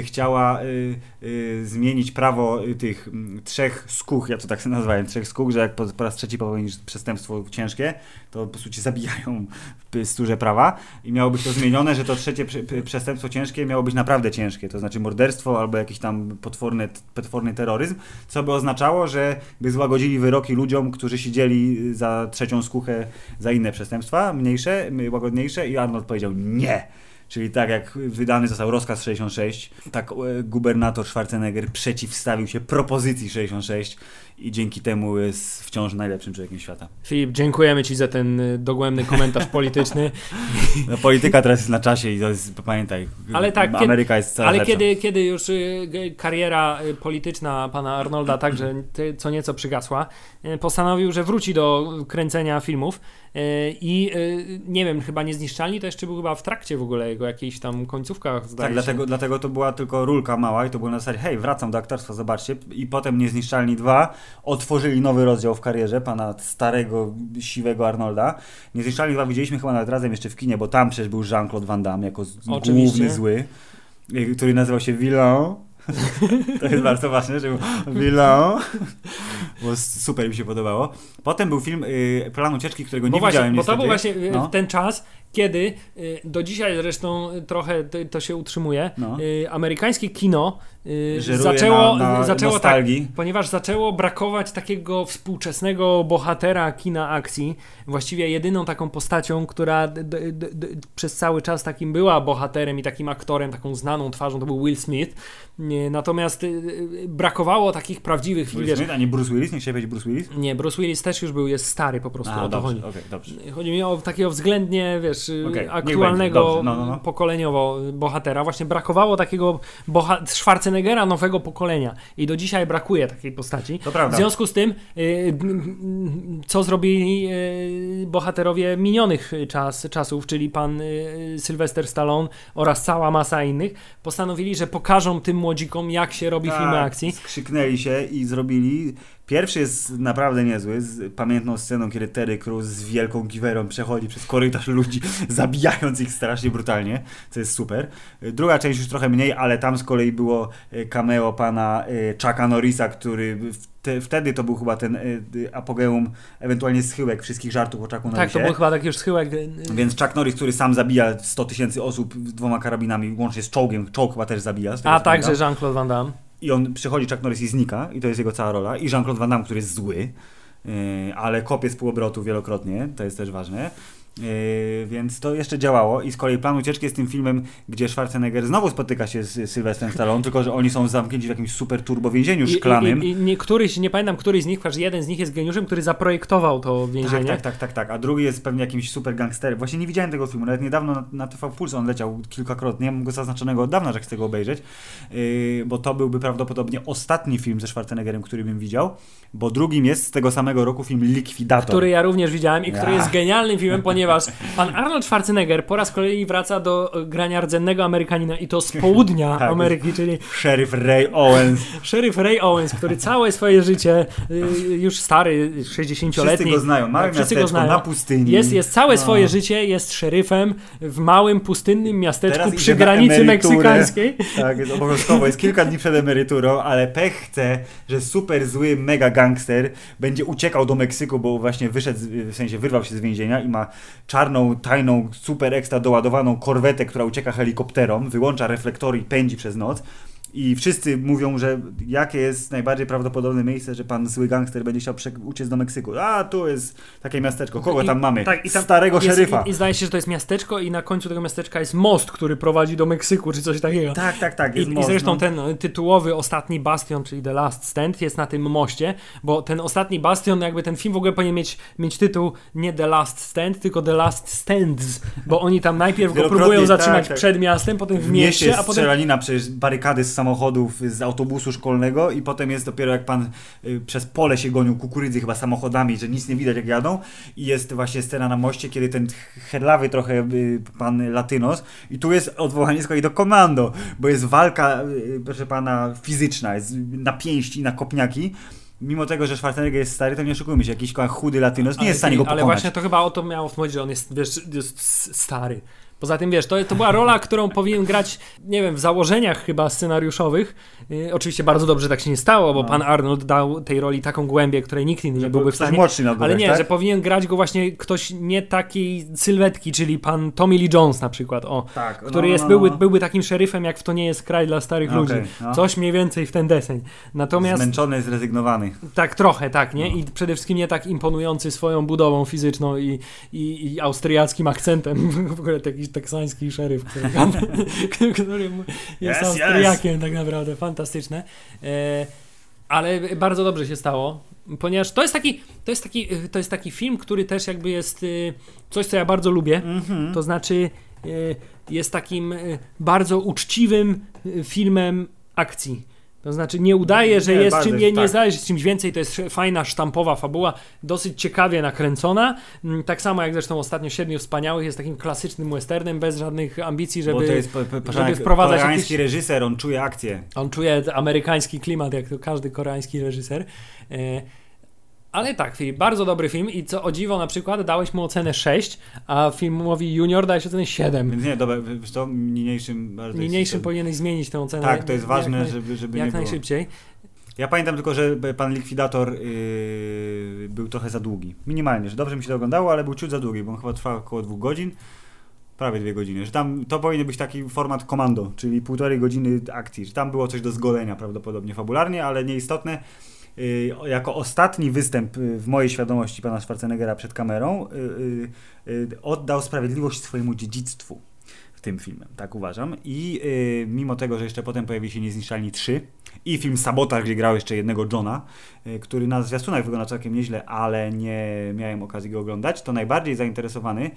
chciała y, y, zmienić prawo y, tych trzech skóch, ja to tak sobie nazwałem, trzech skóch, że jak po, po raz trzeci popełnisz przestępstwo ciężkie, to po prostu cię zabijają w sturze prawa i miało być to zmienione, że to trzecie przestępstwo ciężkie miało być naprawdę ciężkie, to znaczy morderstwo albo jakiś tam potworny, potworny terroryzm, co by oznaczało, że by złagodzili wyroki ludziom, którzy siedzieli za trzecią skuchę za inne przestępstwa, mniejsze, łagodniejsze i Arnold powiedział nie. Czyli tak jak wydany został rozkaz 66, tak e, gubernator Schwarzenegger przeciwstawił się propozycji 66 i dzięki temu jest wciąż najlepszym człowiekiem świata. Filip, dziękujemy Ci za ten y, dogłębny komentarz polityczny. No, polityka teraz jest na czasie i to jest, pamiętaj, Ale tak, kiedy- Ameryka jest coraz Ale lepsza. kiedy, kiedy już y, kariera y, polityczna pana Arnolda także co nieco przygasła, postanowił, że wróci do kręcenia filmów i nie wiem, chyba Niezniszczalni to jeszcze był chyba w trakcie w ogóle jego jakiejś tam końcówkach zdaje Tak, się. dlatego, dlatego to była tylko rulka mała i to było na zasadzie, hej, wracam do aktorstwa, zobaczcie. I potem Niezniszczalni 2 otworzyli nowy rozdział w karierze pana starego, siwego Arnolda. Niezniszczalni 2 widzieliśmy chyba nawet razem jeszcze w kinie, bo tam przecież był Jean-Claude Van Damme jako Oczywiście. główny zły, y, który nazywał się Villain. to jest bardzo ważne, że był Villain, bo super mi się podobało. Potem był film y, Plan Ucieczki, którego Bo, nie właśnie, widziałem bo to niestety. był właśnie y, No. ten czas, kiedy y, do dzisiaj zresztą trochę to, to się utrzymuje. No. y, Amerykańskie kino Żeruje zaczęło, na- na zaczęło tak, ponieważ zaczęło brakować takiego współczesnego bohatera kina akcji. Właściwie jedyną taką postacią, która d, d, d, przez cały czas takim była bohaterem i takim aktorem, taką znaną twarzą, to był Will Smith. Natomiast brakowało takich prawdziwych Will wiesz, Smith, a nie Bruce Willis? Nie chciałeś powiedzieć Bruce Willis? Nie, Bruce Willis też już był, jest stary po prostu. A, o to dobrze, chodzi. okej, dobrze. Chodzi mi o takiego względnie, wiesz, y, niech aktualnego no, no, no. pokoleniowo bohatera. Właśnie brakowało takiego boha- Schwarzeneggera nowego pokolenia i do dzisiaj brakuje takiej postaci. To prawda. W związku z tym, y, co zrobili y, bohaterowie minionych czas, czasów, czyli pan y, Sylvester Stallone oraz cała masa innych, postanowili, że pokażą tym młodzikom, jak się robi Tak, filmy akcji. Skrzyknęli się i zrobili. Pierwszy jest naprawdę niezły, z pamiętną sceną, kiedy Terry Crews z wielką giwerą przechodzi przez korytarz ludzi, zabijając ich strasznie brutalnie, co jest super. Druga część już trochę mniej, ale tam z kolei było e, cameo pana e, Chucka Norrisa, który wte, wtedy to był chyba ten e, apogeum, ewentualnie schyłek wszystkich żartów o Chucku Norrisie. Tak, to był chyba taki już schyłek. Więc Chuck Norris, który sam zabija 100 tysięcy osób dwoma karabinami, łącznie z czołgiem, czołg chyba też zabija. A także. Jean-Claude Van Damme. I on przychodzi, Chuck Norris i znika, i to jest jego cała rola. I Jean-Claude Van Damme, który jest zły, yy, ale kopie z półobrotu wielokrotnie, to jest też ważne. Yy, więc to jeszcze działało i z kolei Plan Ucieczki jest tym filmem, gdzie Schwarzenegger znowu spotyka się z Sylwestrem Stallone, tylko że oni są zamknięci w jakimś super turbo więzieniu I, szklanym. i, i nie, któryś, nie pamiętam, któryś z nich, chociaż jeden z nich jest geniuszem, który zaprojektował to więzienie. Tak, tak, tak, tak, tak. A drugi jest pewnie jakimś super gangsterem. Właśnie nie widziałem tego filmu, nawet niedawno na, na TV Puls on leciał kilkakrotnie. Mam go zaznaczonego od dawna, że chcę go obejrzeć, yy, bo to byłby prawdopodobnie ostatni film ze Schwarzeneggerem, który bym widział, bo drugim jest z tego samego roku film Likwidator. Który ja również widziałem i który Ja. jest genialnym filmem, ponieważ ponieważ pan Arnold Schwarzenegger po raz kolejny wraca do e, grania rdzennego Amerykanina i to z południa Tak. Ameryki, czyli Sheriff Ray Owens. szeryf Ray Owens, który całe swoje życie, y, już stary, 60-letni. Wszyscy go znają. Małe wszyscy go znają. na pustyni. Jest, jest całe No. swoje życie, jest szeryfem w małym, pustynnym miasteczku Teraz przy granicy meksykańskiej. Tak, jest obowiązkowo. Jest kilka dni przed emeryturą, ale pech chce, że super zły mega gangster będzie uciekał do Meksyku, bo właśnie wyszedł, w sensie wyrwał się z więzienia i ma czarną, tajną, super ekstra doładowaną korwetę, która ucieka helikopterom, wyłącza reflektory i pędzi przez noc. I wszyscy mówią, że jakie jest najbardziej prawdopodobne miejsce, że pan zły gangster będzie chciał uciec do Meksyku. A, tu jest takie miasteczko. Kogo I- tam mamy? tak, i tam Starego jest, szeryfa. I, I zdaje się, że to jest miasteczko i na końcu tego miasteczka jest most, który prowadzi do Meksyku, czy coś takiego. Tak, tak, tak. I, Jest I most, zresztą no. ten tytułowy ostatni bastion, czyli The Last Stand, jest na tym moście, bo ten ostatni bastion, jakby ten film w ogóle powinien mieć, mieć tytuł nie The Last Stand, tylko The Last Stands, bo oni tam najpierw go próbują tak, zatrzymać tak. przed miastem, potem w mieście mieście, a potem strzelanina przez barykady z samochodów, z autobusu szkolnego i potem jest dopiero jak pan y, przez pole się gonił kukurydzy chyba samochodami, że nic nie widać jak jadą i jest właśnie scena na moście, kiedy ten herlawy trochę y, pan Latynos i tu jest odwołanie z kolei do komando, bo jest walka, y, proszę pana, fizyczna, jest na pięści, na kopniaki. Mimo tego, że Schwarzenegger jest stary, to nie oszukujmy się, jakiś chudy Latynos nie jest w stanie go Ale pokonać. właśnie to chyba o to miało chodzić, że on jest, wiesz, jest stary. Poza tym, wiesz, to, to była rola, którą powinien grać, nie wiem, w założeniach chyba scenariuszowych. Yy, oczywiście bardzo dobrze tak się nie stało, bo No. pan Arnold dał tej roli taką głębię, której nikt inny nie byłby w stanie. młodszy go Ale nie, tak? że powinien grać go właśnie ktoś nie takiej sylwetki, czyli pan Tommy Lee Jones na przykład, o. Tak, no, Który jest, no, byłby, no. byłby takim szeryfem, jak w to nie jest kraj dla starych Okej, ludzi. no. Coś mniej więcej w ten deseń. Natomiast Zmęczony, zrezygnowany. tak, trochę, tak, nie? No. I przede wszystkim nie tak imponujący swoją budową fizyczną i, i, i austriackim akcentem. W ogóle taki teksański szeryf, który, który jest Yes, Austriakiem tak naprawdę. Fantastyczne. E, ale bardzo dobrze się stało, ponieważ to jest taki, to jest taki, to jest taki film, który też jakby jest y, coś, co ja bardzo lubię. Mhm. To znaczy jest takim bardzo uczciwym filmem akcji. To znaczy nie udaje, że Nie, jest czym, nie, nie tak. zdaje się z czymś więcej, to jest fajna, sztampowa fabuła, dosyć ciekawie nakręcona. Mm, Tak samo jak zresztą ostatnio Siedmiu Wspaniałych jest takim klasycznym westernem, bez żadnych ambicji, żeby... Bo to jest po, po, po, żeby wprowadzać koreański jakieś- reżyser, on czuje akcję. On czuje amerykański klimat, jak to każdy koreański reżyser. E, ale tak, Filip, bardzo dobry film i co o dziwo na przykład dałeś mu ocenę 6, a filmowi Junior dałeś ocenę 7. Więc nie, dobra, wiesz co, niniejszym Niniejszym powinieneś zmienić tę ocenę. Tak, to jest jak ważne, naj- żeby, żeby Jak najszybciej. Ja pamiętam tylko, że pan Likwidator yy, był trochę za długi. Minimalnie, że dobrze mi się to oglądało, ale był ciut za długi, bo on chyba trwał około dwóch godzin. Prawie dwie godziny. Że tam to powinien być taki format komando, czyli półtorej godziny akcji. Że tam było coś do zgolenia prawdopodobnie fabularnie, ale nieistotne. Yy, jako ostatni występ yy, w mojej świadomości pana Schwarzeneggera przed kamerą yy, oddał sprawiedliwość swojemu dziedzictwu w tym filmem, tak uważam. I mimo tego, że jeszcze potem pojawi się Niezniszczalni 3 i film Sabotaż, gdzie grał jeszcze jednego Johna, który na zwiastunach wygląda całkiem nieźle, ale nie miałem okazji go oglądać, to najbardziej zainteresowany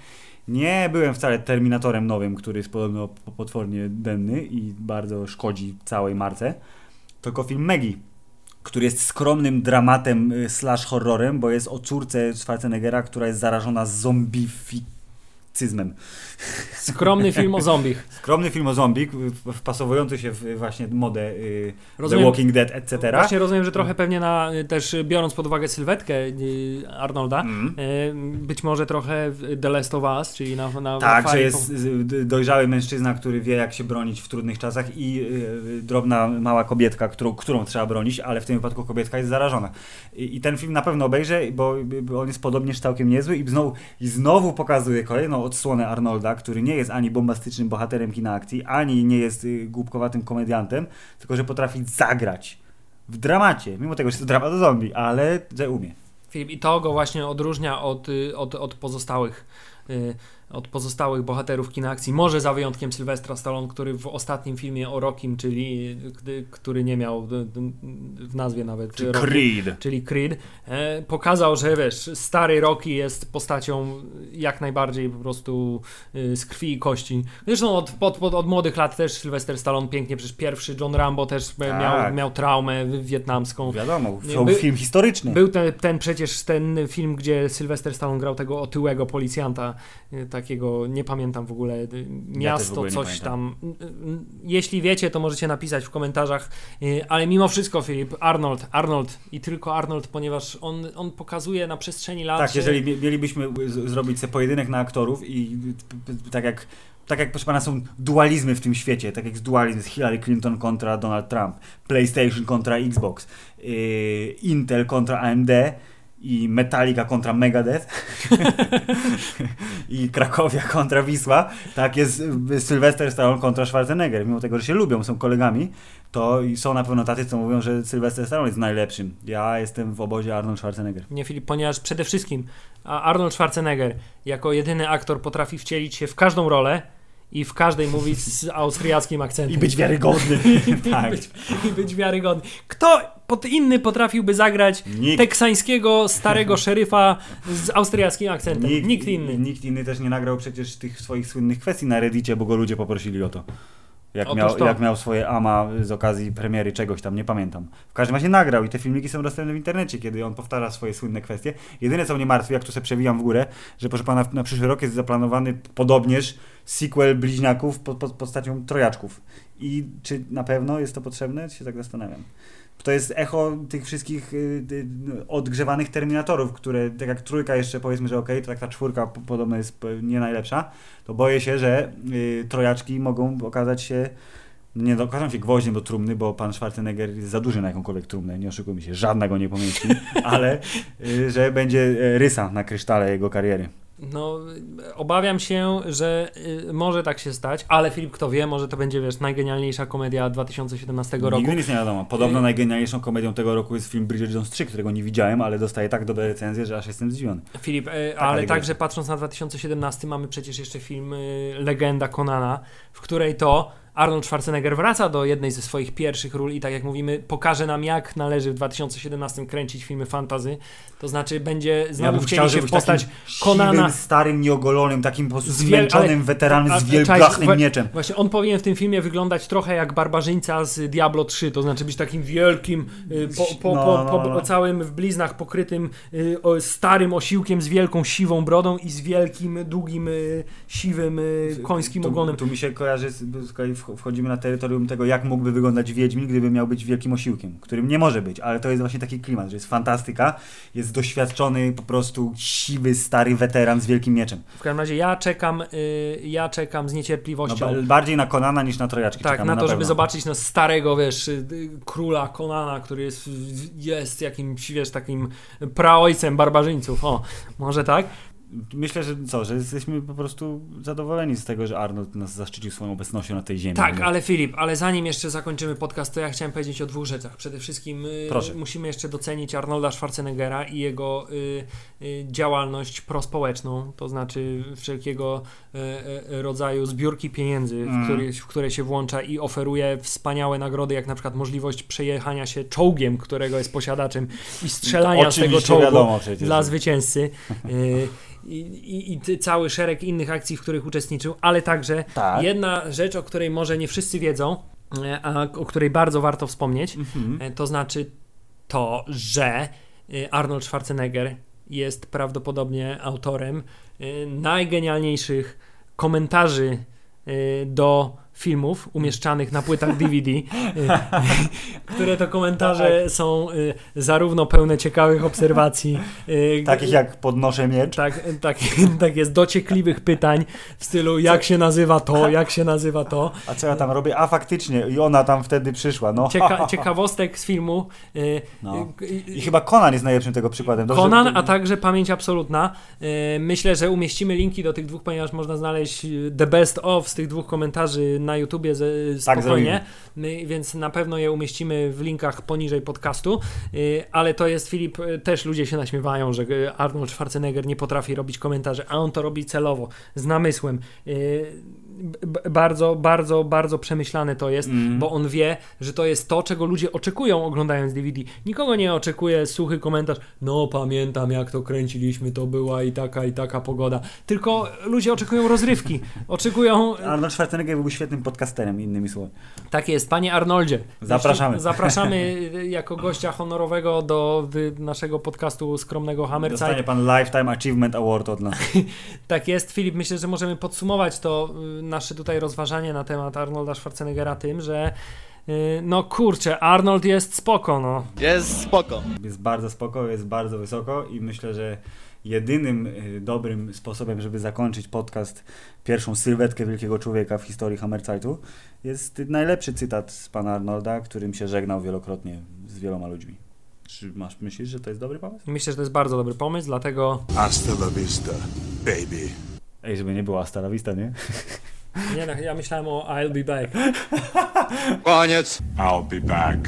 nie byłem wcale Terminatorem nowym, który jest podobno po- potwornie denny i bardzo szkodzi całej marce, tylko film Maggie, który jest skromnym dramatem y, slash horrorem, bo jest o córce Schwarzeneggera, która jest zarażona zombificyzmem. Skromny film o zombich. Skromny film o zombie, w- wpasowujący się w właśnie modę y, The Rozumiem- Walking Dead, etc. Właśnie rozumiem, że trochę pewnie na, też biorąc pod uwagę sylwetkę y, Arnolda, Mm. y, być może trochę The Last of Us, czyli na, na na Tak, że fali- jest y, dojrzały mężczyzna, który wie, jak się bronić w trudnych czasach i y, drobna, mała kobietka, którą, którą trzeba bronić, ale w tym wypadku kobietka jest zarażona. I, i ten film na pewno obejrzę, bo, bo on jest podobnież całkiem niezły i znowu, i znowu pokazuje kolejną odsłonę Arnolda, który nie jest ani bombastycznym bohaterem kina akcji, ani nie jest y, głupkowatym komediantem, tylko że potrafi zagrać w dramacie, mimo tego, że to dramat o zombie, ale że umie. Filip, I to go właśnie odróżnia od, y, od, od pozostałych y, od pozostałych bohaterów kina akcji, może za wyjątkiem Sylwestra Stallone, który w ostatnim filmie o Rockim, czyli który nie miał w nazwie nawet Czy Rocky, Creed. czyli Creed, e, pokazał, że wiesz, stary Rocky jest postacią jak najbardziej po prostu y, z krwi i kości. Zresztą od, od, od, od młodych lat też Sylwester Stallone pięknie, przecież pierwszy John Rambo też e, Tak. miał, miał traumę wietnamską. Wiadomo, to by- film historyczny. Był ten, ten przecież ten film, gdzie Sylwester Stallone grał tego otyłego policjanta, y, takiego, nie pamiętam w ogóle, y, miasto, ogóle nie coś pamiętam. tam. Y, y, Jeśli wiecie, to możecie napisać w komentarzach, ale mimo wszystko Filip, Arnold, Arnold i tylko Arnold, ponieważ on, on pokazuje na przestrzeni lat, Tak, że- jeżeli mie- mielibyśmy z- zrobić sobie pojedynek na aktorów i tak jak tak jak proszę pana są dualizmy w tym świecie, tak jak jest dualizm z Hillary Clinton kontra Donald Trump, PlayStation kontra Xbox, yy, Intel kontra AMD i Metallica kontra Megadeth i Krakowia kontra Wisła, tak jest Sylwester Stallone kontra Schwarzenegger. Mimo tego, że się lubią, są kolegami, to są na pewno tacy, co mówią, że Sylwester Stallone jest najlepszym. Ja jestem w obozie Arnold Schwarzenegger. Nie, Filip, ponieważ przede wszystkim Arnold Schwarzenegger jako jedyny aktor potrafi wcielić się w każdą rolę i w każdej mówić z austriackim akcentem. I być wiarygodny. I, tak. być, I być wiarygodny. Kto pod inny potrafiłby zagrać Nikt. teksańskiego starego szeryfa z austriackim akcentem? Nikt, inny. Nikt inny też nie nagrał przecież tych swoich słynnych kwestii na Reddicie, bo go ludzie poprosili o to. Jak miał, jak miał swoje AMA z okazji premiery czegoś tam, nie pamiętam. W każdym razie nagrał i te filmiki są dostępne w internecie, kiedy on powtarza swoje słynne kwestie. Jedyne co mnie martwi, jak tu sobie przewijam w górę, że proszę pana, na przyszły rok jest zaplanowany podobnież sequel bliźniaków pod, pod postacią trojaczków. I czy na pewno jest to potrzebne? Się tak zastanawiam. To jest echo tych wszystkich y, y, odgrzewanych Terminatorów, które tak jak trójka jeszcze powiedzmy, że okej, to tak ta czwórka podobno jest p- nie najlepsza, to boję się, że y, trojaczki mogą okazać się nie no, okażą się gwoździem do trumny, bo pan Schwarzenegger jest za duży na jakąkolwiek trumnę, nie oszukujmy się, żadna go nie pomieści, ale y, że będzie y, rysa na krysztale jego kariery. No, obawiam się, że y, może tak się stać, ale Filip, kto wie, może to będzie, wiesz, najgenialniejsza komedia 2017 roku. Nigdy nic nie wiadomo. Podobno Y- najgenialniejszą komedią tego roku jest film Bridget Jones 3, którego nie widziałem, ale dostaje tak dobre recenzje, że aż jestem zdziwiony. Filip, e, Taka ale także patrząc na 2017 mamy przecież jeszcze film e, Legenda Conana, w której to Arnold Schwarzenegger wraca do jednej ze swoich pierwszych ról i tak jak mówimy, pokaże nam jak należy w 2017 kręcić filmy fantazy. To znaczy będzie znowu wcieli się w postać. Siwym, starym, nieogolonym, takim po prostu zmęczonym ale- weteranem a- z wielgachnym mieczem. Właśnie on powinien w tym filmie wyglądać trochę jak barbarzyńca z Diablo 3, to znaczy być takim wielkim, y, po, po, No, po, no, po, no. całym w bliznach pokrytym y, starym osiłkiem z wielką siwą brodą i z wielkim, długim, y, siwym, końskim tu, ogonem. Tu mi się kojarzy, z- z kolei wch- wchodzimy na terytorium tego, jak mógłby wyglądać Wiedźmin, gdyby miał być wielkim osiłkiem, którym nie może być, ale to jest właśnie taki klimat, że jest fantastyka, jest doświadczony, po prostu siwy, stary weteran z wielkim mieczem. W każdym razie ja czekam, y, ja czekam z No, niecierpliwością. ba- bardziej na Konana niż na Trojaczki. Tak, na to, żeby pewno. zobaczyć na starego, wiesz, y, y, króla Konana, który jest, jest jakimś, wiesz, takim praojcem barbarzyńców. O, może tak? Myślę, że co, że jesteśmy po prostu zadowoleni z tego, że Arnold nas zaszczycił swoją obecnością na tej ziemi. Tak, ale Filip, ale zanim jeszcze zakończymy podcast, to ja chciałem powiedzieć o dwóch rzeczach. Przede wszystkim y, Proszę. musimy jeszcze docenić Arnolda Schwarzeneggera i jego y, y, działalność prospołeczną, to znaczy wszelkiego y, y, rodzaju zbiórki pieniędzy, Mm. w, który, w które się włącza i oferuje wspaniałe nagrody, jak na przykład możliwość przejechania się czołgiem, którego jest posiadaczem i strzelania z tego czołgu wiadomo dla zwycięzcy. I, i, cały szereg innych akcji, w których uczestniczył, ale także Tak. jedna rzecz, o której może nie wszyscy wiedzą, e, a o której bardzo warto wspomnieć, Mhm. e, to znaczy to, że e, Arnold Schwarzenegger jest prawdopodobnie autorem najgenialniejszych komentarzy do filmów umieszczanych na płytach DVD, e, które to komentarze Tak. są e, zarówno pełne ciekawych obserwacji, e, Takich jak podnoszę miecz. tak, tak, tak jest, dociekliwych pytań w stylu jak się nazywa to, jak się nazywa to. A co ja tam robię? A faktycznie, i ona tam wtedy przyszła. No. Cieka ciekawostek z filmu. y, No. y, y, I chyba Conan jest najlepszym tego przykładem. Dobrze- Conan, a także Pamięć Absolutna. Y, Myślę, że umieścimy linki do tych dwóch, ponieważ można znaleźć y, the best of z tych dwóch komentarzy na YouTubie z, Tak spokojnie, więc na pewno je umieścimy w linkach poniżej podcastu, y, ale to jest Filip, y, też ludzie się naśmiewają, że y, Arnold Schwarzenegger nie potrafi robić komentarzy, a on to robi celowo, z namysłem. Bardzo, bardzo, bardzo przemyślane to jest, Mhm. bo on wie, że to jest to, czego ludzie oczekują oglądając DVD. Nikogo nie oczekuje suchy komentarz, no pamiętam jak to kręciliśmy, to była i taka i taka pogoda. Tylko ludzie oczekują rozrywki, oczekują... Arnold Schwarzenegger był świetnym podcasterem, innymi słowy. Tak jest, panie Arnoldzie. Zapraszamy. Zapraszamy jako gościa honorowego do naszego podcastu skromnego Hammerzeit. Dostanie pan Lifetime Achievement Award od nas. Tak jest, Filip, myślę, że możemy podsumować to y, nasze tutaj rozważanie na temat Arnolda Schwarzeneggera tym, że y, no kurczę, Arnold jest spoko, no. Jest spoko. Jest bardzo spoko, jest bardzo wysoko i myślę, że jedynym y, dobrym sposobem, żeby zakończyć podcast, pierwszą sylwetkę wielkiego człowieka w historii Hammerzeitu, jest najlepszy cytat z pana Arnolda, którym się żegnał wielokrotnie z wieloma ludźmi. Czy masz myślisz, że to jest dobry pomysł? Myślę, że to jest bardzo dobry pomysł, dlatego Hasta la vista, baby. Ej, żeby nie było hasta la vista, nie? nie, no, ja myślałem o I'll be back. Koniec. I'll be back.